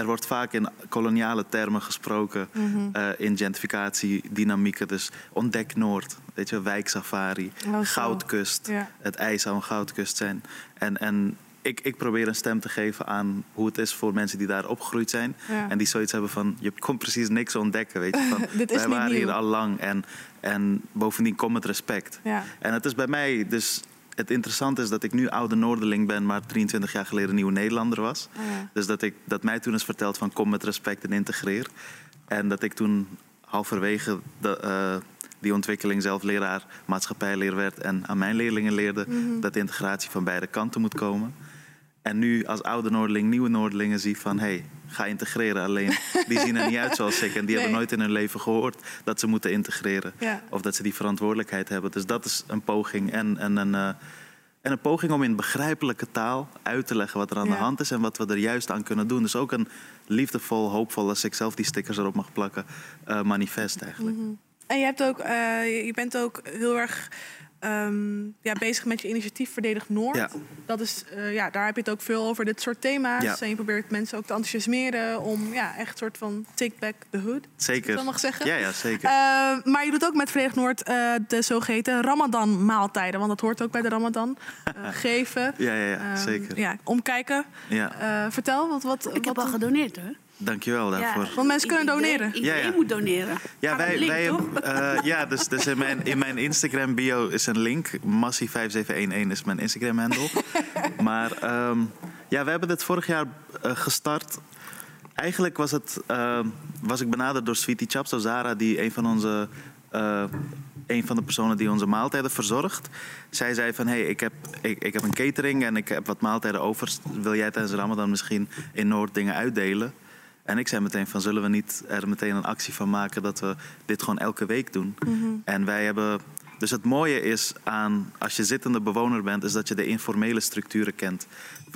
Er wordt vaak in koloniale termen gesproken Mhm. eh, in gentrificatiedynamieken. Dus ontdek Noord, weet je, wijksafari, Oh, goudkust. Ja. Het ijs zou een goudkust zijn. En, en ik, ik probeer een stem te geven aan hoe het is voor mensen die daar opgegroeid zijn. Ja. En die zoiets hebben van, je komt precies niks ontdekken, weet je. Van, (laughs) Dit is wij waren nieuw. hier al lang en, en bovendien kom met respect. Ja. En het is bij mij dus... Het interessante is dat ik nu oude Noorderling ben, maar 23 jaar geleden nieuwe Nederlander was. Ah, ja. Dus dat, ik, dat mij toen is verteld van kom met respect en integreer. En dat ik toen halverwege de, eh, die ontwikkeling zelf leraar maatschappijleer werd en aan mijn leerlingen leerde Mhm. dat de integratie van beide kanten moet komen. En nu als oude Noorderling nieuwe Noorderlingen zie van hé, hey, ga integreren. Alleen die zien er niet uit zoals ik en die hebben nooit in hun leven gehoord dat ze moeten integreren. Ja. Of dat ze die verantwoordelijkheid hebben. Dus dat is een poging en, en een. eh, en een poging om in begrijpelijke taal uit te leggen wat er aan Ja. de hand is en wat we er juist aan kunnen doen. Dus ook een liefdevol, hoopvol, als ik zelf die stickers erop mag plakken, eh, manifest eigenlijk. Mhm. En je, hebt ook, eh, je bent ook heel erg ehm, ja, bezig met je initiatief Verdedig Noord. Ja. Dat is, eh, ja, daar heb je het ook veel over, dit soort thema's. Ja. En je probeert mensen ook te enthousiasmeren om ja, echt een soort van take back the hood. Zeker. dat mag zeggen? Ja, ja, zeker. Eh, maar je doet ook met Verdedig Noord eh, de zogeheten Ramadan-maaltijden. Want dat hoort ook bij de Ramadan. Eh, (laughs) geven. ja, ja, ja, Ehm, zeker. Ja, omkijken. Ja. Eh, vertel, wat, wat, Ik heb al gedoneerd hoor. Dankjewel daarvoor. Want mensen kunnen doneren. Iedereen, Ja, ja. moet doneren. Ja, wij, link, wij eh, ja, dus, dus in, mijn, in mijn Instagram bio is een link. Massie5711 is mijn Instagram handle. (laughs) maar ehm, ja, we hebben dit vorig jaar eh, gestart. Eigenlijk was, het, ehm, was ik benaderd door Sweetie Chapso Zara, die een van onze. eh, een van de personen die onze maaltijden verzorgt. Zij zei van, hey, ik, heb, ik, ik heb een catering en ik heb wat maaltijden over. Wil jij tijdens Ramadan misschien in Noord dingen uitdelen? En ik zei meteen van, zullen we niet er meteen een actie van maken... dat we dit gewoon elke week doen? En wij hebben... Dus het mooie is aan, als je zittende bewoner bent... is dat je de informele structuren kent.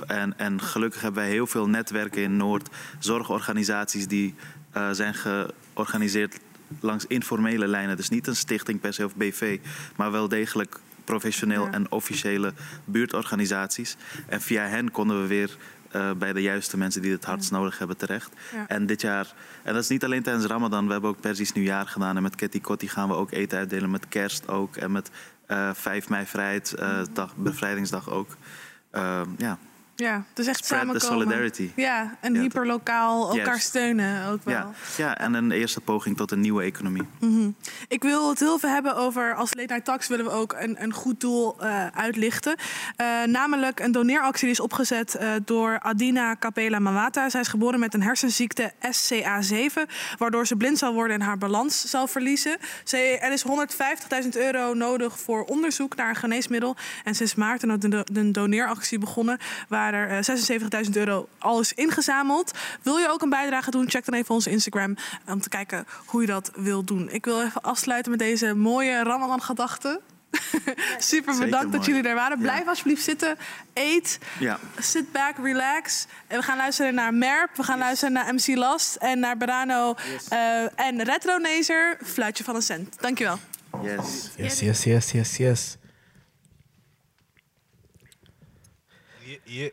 En, en gelukkig hebben wij heel veel netwerken in Noord. Zorgorganisaties die eh, zijn georganiseerd langs informele lijnen. Dus niet een stichting per se of BV... maar wel degelijk professioneel en officiële buurtorganisaties. En via hen konden we weer eh, bij de juiste mensen die het hardst nodig hebben terecht. Ja. En dit jaar, en dat is niet alleen tijdens Ramadan, we hebben ook Persisch nieuwjaar gedaan. En met Ketty Kotti gaan we ook eten uitdelen, met kerst ook. En met eh 5 mei vrijheid, eh, dag, bevrijdingsdag ook. Eh, ja. Ja, het is echt Spread samenkomen. solidarity. Ja, en Ja, hyperlokaal elkaar Juist. steunen ook wel. Ja, ja, en een eerste poging tot een nieuwe economie. Mhm. Ik wil het heel veel hebben over, als Late Night Tax willen we ook een, een goed doel eh, uitlichten. Eh, namelijk een doneeractie die is opgezet eh, door Adina Capela Mawata. Zij is geboren met een hersenziekte SCA7, waardoor ze blind zal worden en haar balans zal verliezen. Ze, er is 150.000 euro nodig voor onderzoek naar een geneesmiddel. En sinds maart is een doneeractie begonnen, waar er eh, 76.000 euro al is ingezameld. Wil je ook een bijdrage doen? Check dan even onze Instagram eh, om te kijken hoe je dat wil doen. Ik wil even afsluiten met deze mooie Ramadan-gedachten. (laughs) Super Zeker bedankt dat jullie er waren. Ja. Blijf alsjeblieft zitten. Eet. Ja. Sit back, relax. En we gaan luisteren naar Merp. We gaan luisteren naar MC Last. En naar Barano. eh, en Retro Nazer. Fluitje van een cent. Dankjewel. Yes. Yes, yes, yes, yes, yes. Yeah,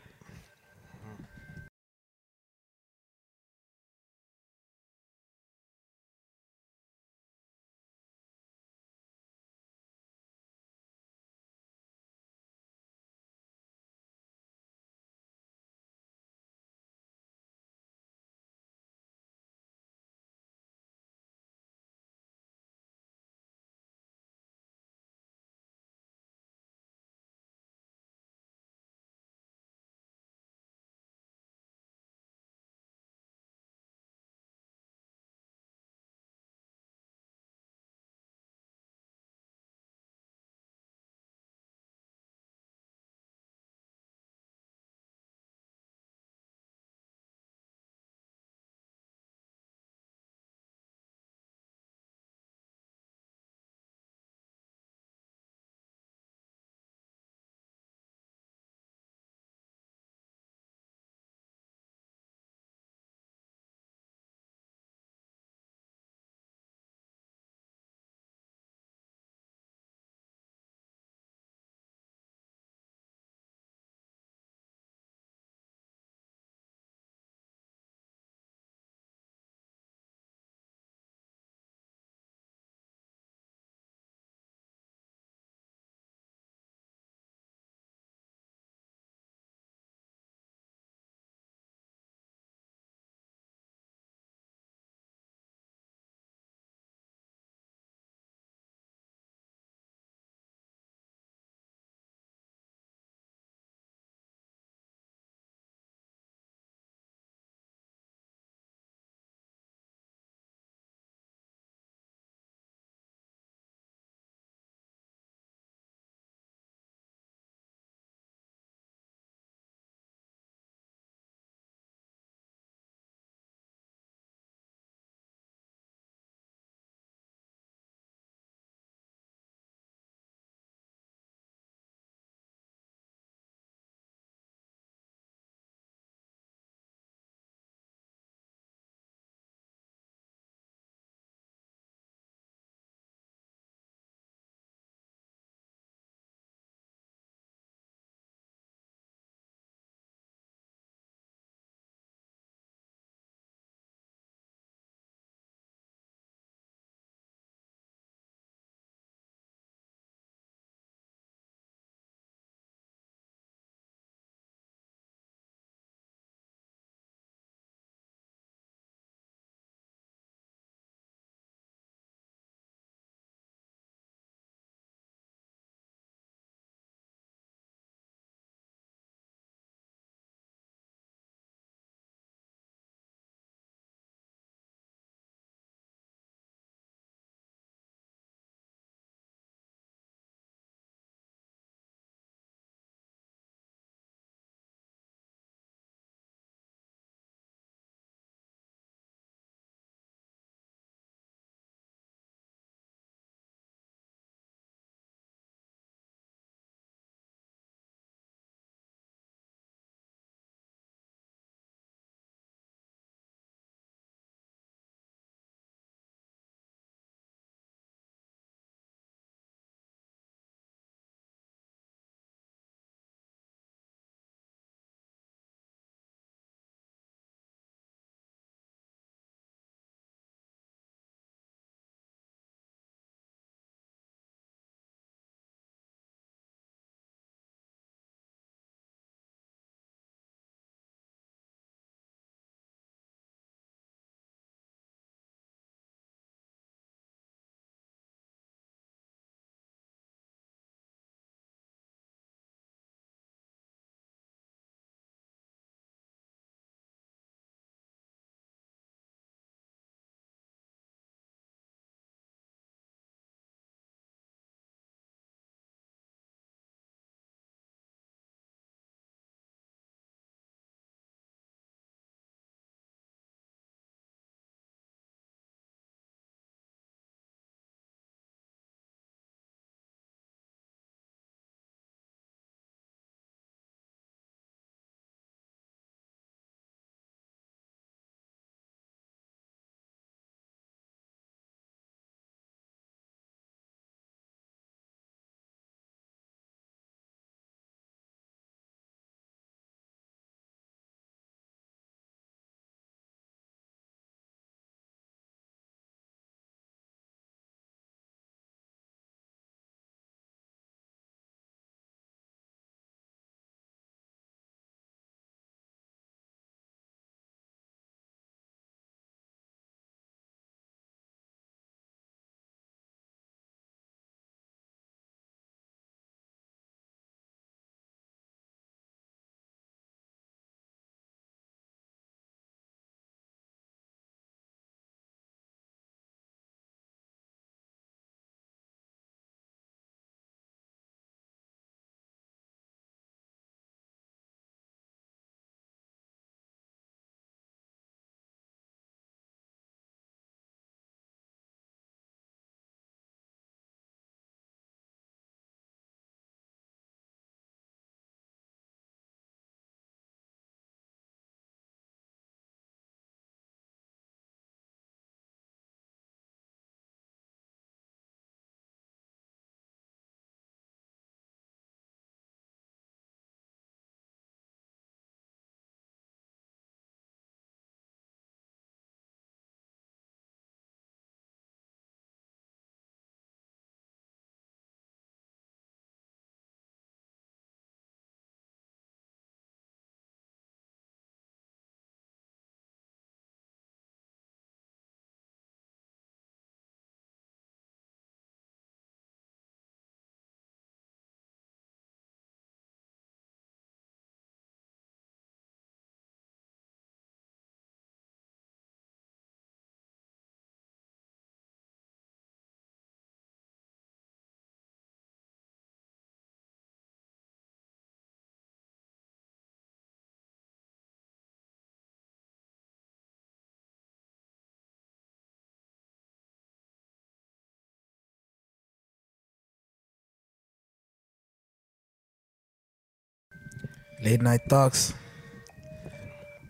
Late Night Talks.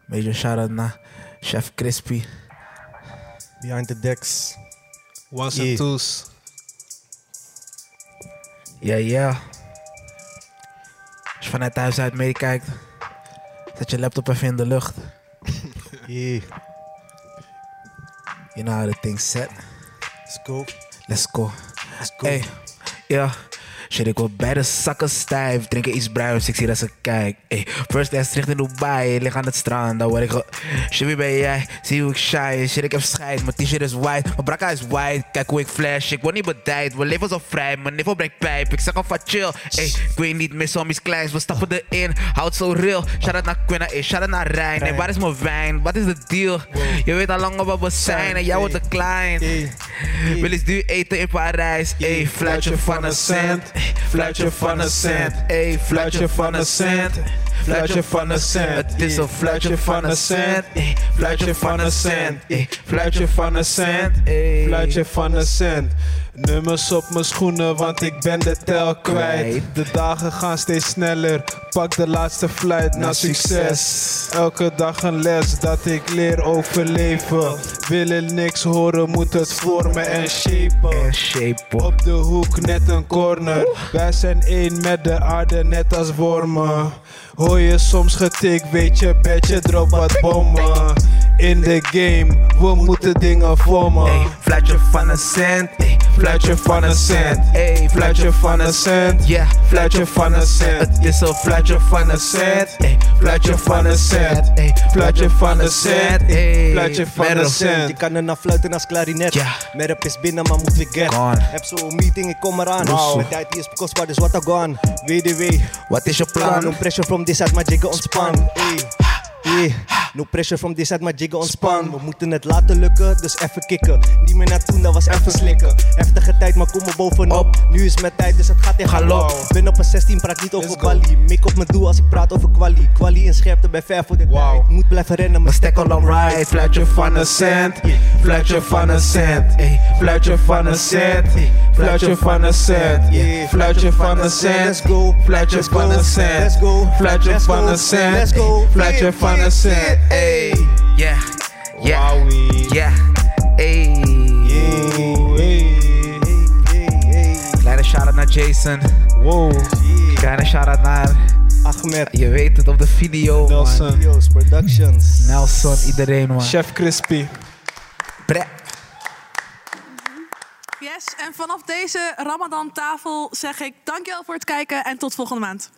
Major shout-out naar Chef Crispy. Behind the decks. Ones Yeah. and twos. Ja, ja. Als je vanuit thuis uit meekijkt, zet je laptop even in de lucht. (laughs) Yeah. You know how the thing's set. Let's go. Let's go. Let's go. Hey, ja. Shit, ik wil beide zakken stijf. Drinken iets bruins, ik zie dat ze kijkt. Hey, first class richting Dubai, lig aan het strand. Dan word ik ge... Shit, wie ben jij? Zie hoe ik shine. Shit, ik heb scheid. Mijn t-shirt is white, mijn brakka is white. Kijk hoe ik flash, ik word niet bedijd. We leven zo vrij, mijn niveau brengt pijp. Ik zeg al van chill. Hey, ik weet niet meer zombies kleins. We stappen erin, houd zo real. Shout out naar Quinna, hey, shout out naar Rijn. Hey, waar is mijn wijn? Wat is de deal? Je weet al lang wat we zijn en jij wordt de klein. Wil eens nu eten in Parijs? Ey, fluitje van een cent. Fluitje van een cent. Ey, fluitje van een cent. Fluitje van een cent. Het is een fluitje van een cent. Ey, Fluitje van een cent. Ey, Fluitje van een cent. Ey. Fluitje van een cent. Nummers op mijn schoenen, want ik ben de tel kwijt. De dagen gaan steeds sneller. Pak de laatste flight naar succes. Elke dag een les dat ik leer overleven. Willen niks horen, moet het vormen en shapen. Op de hoek net een corner. Wij zijn één met de aarde, net als wormen. Hoor je soms getik, weet je, bedje drop wat bommen. In de game, we moeten dingen vormen. Fluitje van een cent. Ey, Fluitje van een cent. Ey, Fluitje van een cent. Ja, Fluitje van een cent. Het is een Fluitje van een cent. Fluitje van een cent. Fluitje van een cent. Fluitje van een Je cent. kan er naar fluiten als klarinet. Merp is binnen, maar moet weer get. Heb zo'n meeting, ik kom eraan. Wow. Mijn tijd is kostbaar, dus what I gone. WDW. Wat is je plan? No pressure from this side, maar jiggen ontspan. Ey. Yeah. No pressure from this side, maar jiggen ontspan. We moeten het laten lukken, dus even kicken. Niet meer naar toen, dat was even slikken. Heftige tijd, maar kom er bovenop. Nu is mijn tijd, dus het gaat in galop. Ben op een 16, praat niet over quali. Mik op mijn doel als ik praat over quali. Quali in scherpte bij ver voor de tijd. Moet blijven rennen, mijn stek al on right. Fluitje van een cent. Fluitje van een cent. Fluitje van een cent. Fluitje van een cent. Fluitje van een cent. Let's go. Fluitje van een cent. Let's go. Fluitje van een cent. Let's go. Fluitje van een yeah, cent. Ey. Yeah, yeah, yeah, ey. Kleine shout-out naar Jason. Wow. Kleine shout-out naar Ahmed. Je weet het op de video, Nelson. man. Videos, Productions. Nelson, iedereen, man. Chef Crispy. Bre. Yes, en vanaf deze Ramadan tafel zeg ik dankjewel voor het kijken en tot volgende maand.